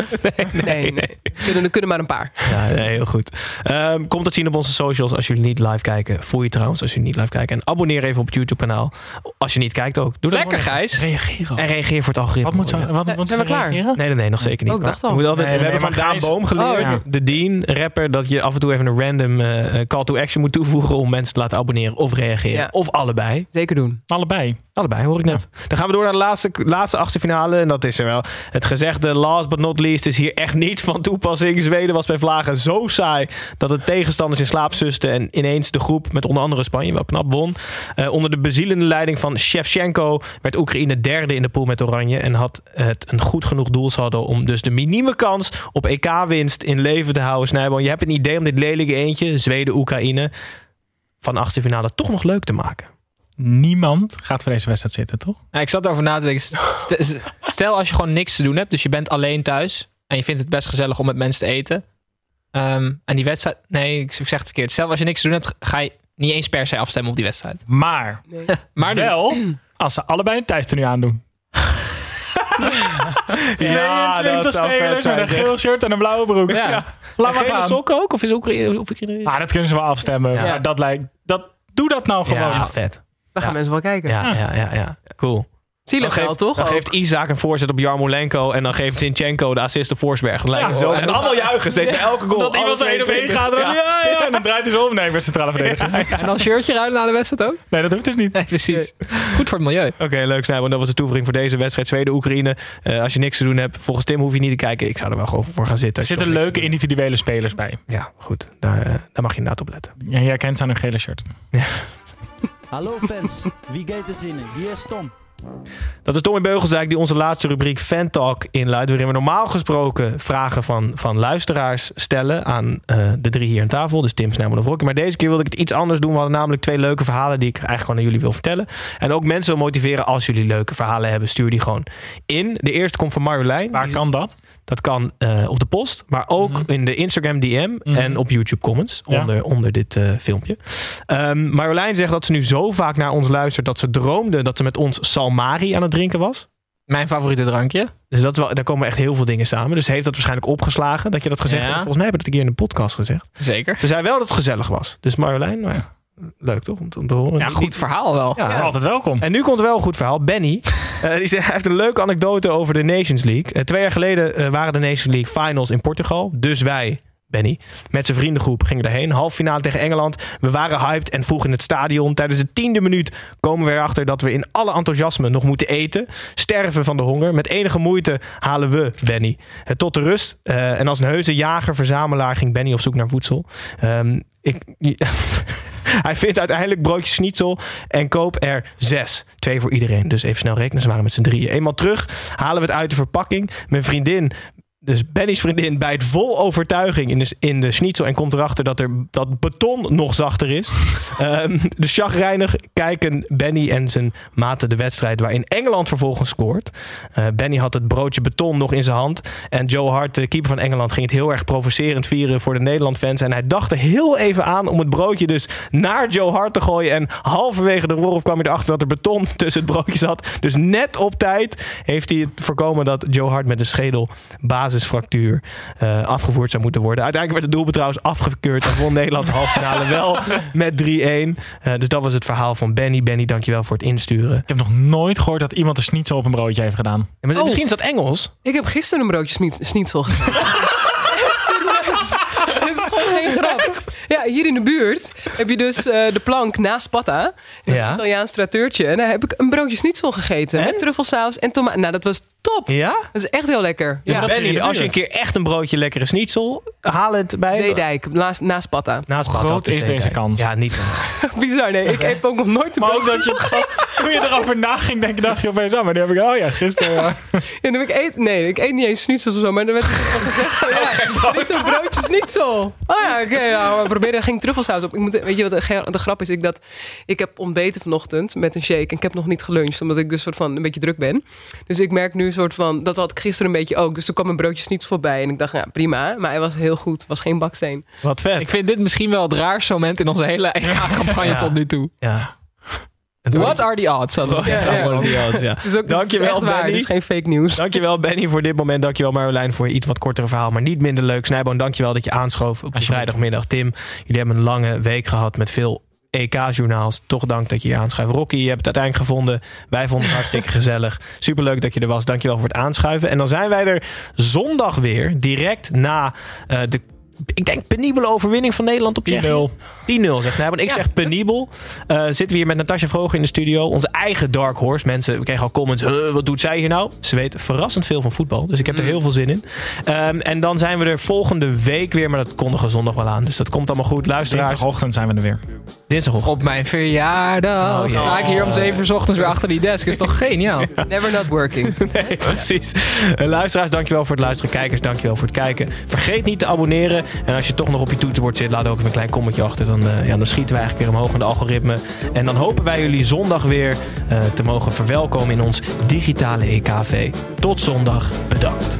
[SPEAKER 6] Nee, nee. Er kunnen, er kunnen maar een paar.
[SPEAKER 2] Ja, nee, heel goed. Ehm komt het zien op onze socials als jullie niet live kijken. Voel je trouwens als jullie niet live kijken. En abonneer even op het YouTube kanaal. Als je niet kijkt ook. Doe dat
[SPEAKER 7] Lekker, Gijs.
[SPEAKER 8] Reageren.
[SPEAKER 2] En reageer voor het algoritme.
[SPEAKER 8] Wat moet ze, wat,
[SPEAKER 6] Ja,
[SPEAKER 8] moet
[SPEAKER 6] zijn
[SPEAKER 8] ze
[SPEAKER 6] we klaar?
[SPEAKER 8] reageren?
[SPEAKER 2] Nee, nee, nee, nog zeker niet.
[SPEAKER 6] Oh, ik dacht
[SPEAKER 2] Maar
[SPEAKER 6] al.
[SPEAKER 2] je moet altijd,
[SPEAKER 8] Nee,
[SPEAKER 2] we
[SPEAKER 8] nee,
[SPEAKER 2] hebben van Daan Boom geleerd,
[SPEAKER 6] Oh,
[SPEAKER 2] de Dean, rapper, dat je af en toe even een random eh, call to action moet toevoegen om mensen te laten abonneren of reageren.
[SPEAKER 6] Ja.
[SPEAKER 2] Of allebei.
[SPEAKER 6] Zeker doen.
[SPEAKER 8] Allebei.
[SPEAKER 2] Allebei, hoor ik net. Dan gaan we door naar de laatste, laatste achtste finale. En dat is er wel. Het gezegde last but not least is hier echt niet van toepassing. Zweden was bij Vlagen zo saai dat de tegenstanders in slaap susten. En ineens de groep met onder andere Spanje wel knap won. Eh, onder de bezielende leiding van Shevchenko werd Oekraïne derde in de pool met Oranje. En had het een goed genoeg doelsaldo om dus de minieme kans op EK-winst in leven te houden. Snijboom, je hebt een idee om dit lelijke eentje, Zweden-Oekraïne, van de achtste finale toch nog leuk te maken.
[SPEAKER 8] Niemand gaat voor deze wedstrijd zitten, toch?
[SPEAKER 7] Ja, ik zat erover na te denken. St- Stel als je gewoon niks te doen hebt, dus je bent alleen thuis en je vindt het best gezellig om met mensen te eten. Ehm, en die wedstrijd, nee, ik zeg het verkeerd. Stel als je niks te doen hebt, ga je niet eens per se afstemmen op die wedstrijd.
[SPEAKER 8] Maar
[SPEAKER 7] Maar nu-
[SPEAKER 8] wel <clears throat> als ze allebei een thuistenu aandoen. <laughs>
[SPEAKER 2] Ja,
[SPEAKER 8] 22
[SPEAKER 2] dat zou vet
[SPEAKER 8] spelers met een geel shirt en een blauwe broek.
[SPEAKER 7] Ja. <laughs>
[SPEAKER 8] Ja. Laat maar gaan.
[SPEAKER 2] sokken ook? Of is Oekraïne... Of Oekraïne...
[SPEAKER 8] Ah, dat kunnen ze wel afstemmen.
[SPEAKER 2] Ja.
[SPEAKER 8] Maar dat lijkt... Dat, doe dat nou gewoon.
[SPEAKER 2] Ja, vet.
[SPEAKER 6] Dan gaan mensen wel kijken.
[SPEAKER 2] Ja, ja, ja, ja. Cool.
[SPEAKER 6] Zielig
[SPEAKER 2] Dan
[SPEAKER 6] wel,
[SPEAKER 2] geeft,
[SPEAKER 6] toch?
[SPEAKER 2] Dan
[SPEAKER 6] Ook.
[SPEAKER 2] geeft Isaac een voorzet op Jarmolenko. En dan geeft Zinchenko de assist op Forsberg.
[SPEAKER 8] Ja,
[SPEAKER 2] zo.
[SPEAKER 8] en
[SPEAKER 2] allemaal juichen steeds bij elke goal.
[SPEAKER 8] Dat iemand zo één op één
[SPEAKER 2] 22.
[SPEAKER 8] gaat. En dan,
[SPEAKER 2] Ja.
[SPEAKER 8] ja, ja, en dan draait hij zo om. Nee, ik ben centrale verdediger. <laughs>
[SPEAKER 7] En dan shirtje ruilen na de wedstrijd ook?
[SPEAKER 8] Nee, dat hoeft dus niet.
[SPEAKER 7] Nee, precies. Goed voor het milieu.
[SPEAKER 2] Oké, leuk Snijboom. Dat was de toevoeging voor deze wedstrijd. Zweden-Oekraïne. Eh, als je niks te doen hebt, volgens Tim hoef je niet te kijken. Ik zou er wel gewoon voor gaan zitten.
[SPEAKER 8] Er zitten leuke individuele spelers bij.
[SPEAKER 2] Ja, goed. Daar, eh, daar mag je inderdaad op letten.
[SPEAKER 8] Ja, jij kent ze aan hun gele shirt.
[SPEAKER 12] Hallo fans, wie gaat er zinnen? Hier is Tom.
[SPEAKER 2] Dat is Tommy Beugelsdijk die onze laatste rubriek Fan Talk inluidt. Waarin we normaal gesproken vragen van, van luisteraars stellen aan eh, de drie hier aan tafel. Dus Tim, Snijboom en Rocky. Maar deze keer wilde ik het iets anders doen. We hadden namelijk twee leuke verhalen die ik eigenlijk gewoon aan jullie wil vertellen. En ook mensen wil motiveren als jullie leuke verhalen hebben. Stuur die gewoon in. De eerste komt van Marjolein.
[SPEAKER 8] Waar kan dat?
[SPEAKER 2] Dat kan eh, op de post, maar ook
[SPEAKER 8] Mhm.
[SPEAKER 2] in de Instagram DM
[SPEAKER 8] Mhm.
[SPEAKER 2] en op YouTube comments
[SPEAKER 8] Ja.
[SPEAKER 2] onder, onder dit eh, filmpje. Ehm Marjolein zegt dat ze nu zo vaak naar ons luistert dat ze droomde dat ze met ons Salmari aan het drinken was.
[SPEAKER 7] Mijn favoriete drankje.
[SPEAKER 2] Dus dat is wel, daar komen echt heel veel dingen samen. Dus heeft dat waarschijnlijk opgeslagen dat je dat gezegd
[SPEAKER 7] Ja.
[SPEAKER 2] hebt. Volgens mij heb ik dat een keer in de podcast gezegd.
[SPEAKER 7] Zeker.
[SPEAKER 2] Ze zei wel dat het gezellig was. Dus Marjolein, nou ja, leuk toch om, te- om te horen.
[SPEAKER 7] Ja, goed verhaal wel.
[SPEAKER 2] Ja,
[SPEAKER 8] Altijd welkom.
[SPEAKER 2] en nu komt wel een goed verhaal. Benny, <laughs> eh, die zegt, hij heeft een leuke anekdote over de Nations League. Eh, twee jaar geleden eh, waren de Nations League finals in Portugal. Dus wij, Benny, met zijn vriendengroep gingen daarheen. Half finale tegen Engeland. We waren hyped en vroeg in het stadion. Tijdens de tiende minuut komen we erachter dat we in alle enthousiasme nog moeten eten. Sterven van de honger. Met enige moeite halen we Benny eh, tot de rust. Eh, en als een heuse jager-verzamelaar ging Benny op zoek naar voedsel. Ehm, ik... <laughs> Hij vindt uiteindelijk broodjes schnitzel en koop er zes. Twee voor iedereen. Dus even snel rekenen. Ze waren met z'n drieën. Eenmaal terug halen we het uit de verpakking. Mijn vriendin, dus Benny's vriendin, bijt vol overtuiging in de, in de schnitzel. En komt erachter dat er dat beton nog zachter is. <laughs> Ehm de chagrijnig kijken Benny en zijn maten de wedstrijd waarin Engeland vervolgens scoort. Eh, Benny had het broodje beton nog in zijn hand. En Joe Hart, de keeper van Engeland, ging het heel erg provocerend vieren voor de Nederland-fans. En hij dacht er heel even aan om het broodje dus naar Joe Hart te gooien. En halverwege de roll kwam hij erachter dat er beton <laughs> tussen het broodje zat. Dus net op tijd heeft hij het voorkomen dat Joe Hart met een schedelbasisfractuur eh, afgevoerd zou moeten worden. Uiteindelijk werd het doelpunt trouwens afgekeurd en won Nederland de halve finale wel <laughs> met 3-1. Eh, dus dat was het verhaal van Benny. Benny, dankjewel voor het insturen.
[SPEAKER 8] Ik heb nog nooit gehoord dat iemand een schnitzel op een broodje heeft gedaan.
[SPEAKER 2] Ja, maar
[SPEAKER 6] Oh.
[SPEAKER 2] Misschien is dat Engels.
[SPEAKER 6] Ik heb gisteren een broodje schnitzel. <laughs> Het is gewoon geen grap. Ja, hier in de buurt heb je dus eh, de plank naast Patta. Dat is
[SPEAKER 2] Ja.
[SPEAKER 6] een Italiaans traiteurtje. En daar heb ik een broodje schnitzel gegeten. Met truffelsaus en tomaat. Nou, dat was top.
[SPEAKER 2] Ja?
[SPEAKER 6] Dat is echt heel lekker.
[SPEAKER 2] Dus
[SPEAKER 6] ja.
[SPEAKER 2] Benny, als je een keer echt een broodje lekkere schnitzel, haal het bij...
[SPEAKER 6] Zeedijk, naast, naast Patta.
[SPEAKER 2] Naast Patta
[SPEAKER 8] groot is
[SPEAKER 2] Zeedijk.
[SPEAKER 8] deze kans?
[SPEAKER 2] Ja, niet. <laughs>
[SPEAKER 6] Bizar, nee. Ik heb ook nog nooit een
[SPEAKER 8] Maar ook
[SPEAKER 6] broodje
[SPEAKER 8] dat je het vast, toen je erover na ging denken, dacht je opeens, ah, maar die heb ik, oh ja, gisteren. Ja. <laughs>
[SPEAKER 6] Ja, dan heb ik eet, nee, ik eet niet eens schnitzels of zo, maar dan werd er gezegd van, <laughs> ja, dit is een broodje schnitzel. Oh ja, oké, ja, we proberen, er ging truffelsaus op. Ik moet, weet je wat de, de grap is? Ik, dat, ik heb ontbeten vanochtend met een shake en ik heb nog niet geluncht, omdat ik dus soort van een beetje druk ben. Dus ik merk nu soort van, dat had ik gisteren een beetje ook. Dus toen kwam een broodje schnitzel voorbij en ik dacht, ja, prima. Maar hij was heel goed, het was geen baksteen.
[SPEAKER 2] Wat vet.
[SPEAKER 7] Ik vind dit misschien wel het raarste moment in onze hele EK-campagne
[SPEAKER 2] Ja.
[SPEAKER 7] tot nu toe.
[SPEAKER 2] Ja.
[SPEAKER 7] What are the odds? hadden we
[SPEAKER 6] Ja, ja.
[SPEAKER 2] Odds, ja.
[SPEAKER 6] Het is ook
[SPEAKER 2] Dankjewel,
[SPEAKER 6] waar,
[SPEAKER 2] Benny.
[SPEAKER 6] dus geen fake nieuws.
[SPEAKER 2] Dankjewel Benny voor dit moment. Dankjewel Marjolein voor je iets wat kortere verhaal, maar niet minder leuk. Snijboon, dankjewel dat je aanschoof op vrijdagmiddag. Tim, jullie hebben een lange week gehad met veel EK-journaals. Toch dank dat je je aanschuift. Rocky, je hebt het uiteindelijk gevonden. Wij vonden het hartstikke <laughs> gezellig. Superleuk dat je er was. Dankjewel voor het aanschuiven. En dan zijn wij er zondag weer, direct na eh, de... Ik denk penibele overwinning van Nederland op Tsjechië. 10-0 zegt Nijboon. Ik zeg penibel. Eh, zitten we hier met Natasja Vroger in de studio. Onze eigen Dark Horse. Mensen, we kregen al comments. "Huh, wat doet zij hier nou? Ze weet verrassend veel van voetbal. Dus ik heb er heel veel zin in. Ehm, en dan zijn we er volgende week weer. Maar dat kondigen we zondag wel aan. Dus dat komt allemaal goed. Luisteraars.
[SPEAKER 8] Dinsdagochtend zijn we er weer.
[SPEAKER 2] Dinsdagochtend.
[SPEAKER 7] Op mijn verjaardag
[SPEAKER 2] Oh,
[SPEAKER 7] sta ik hier om 7 uur 's ochtends weer achter die desk. Is toch <laughs> geniaal?
[SPEAKER 6] Never not working. <laughs>
[SPEAKER 2] Nee, precies. Eh, luisteraars, dankjewel voor het luisteren. Kijkers, dankjewel voor het kijken. Vergeet niet te abonneren. En als je toch nog op je toetsenbord zit, laat ook even een klein commentje achter. Dan, eh, ja, dan schieten we eigenlijk weer omhoog in de algoritme. En dan hopen wij jullie zondag weer eh, te mogen verwelkomen in ons digitale EKV. Tot zondag. Bedankt.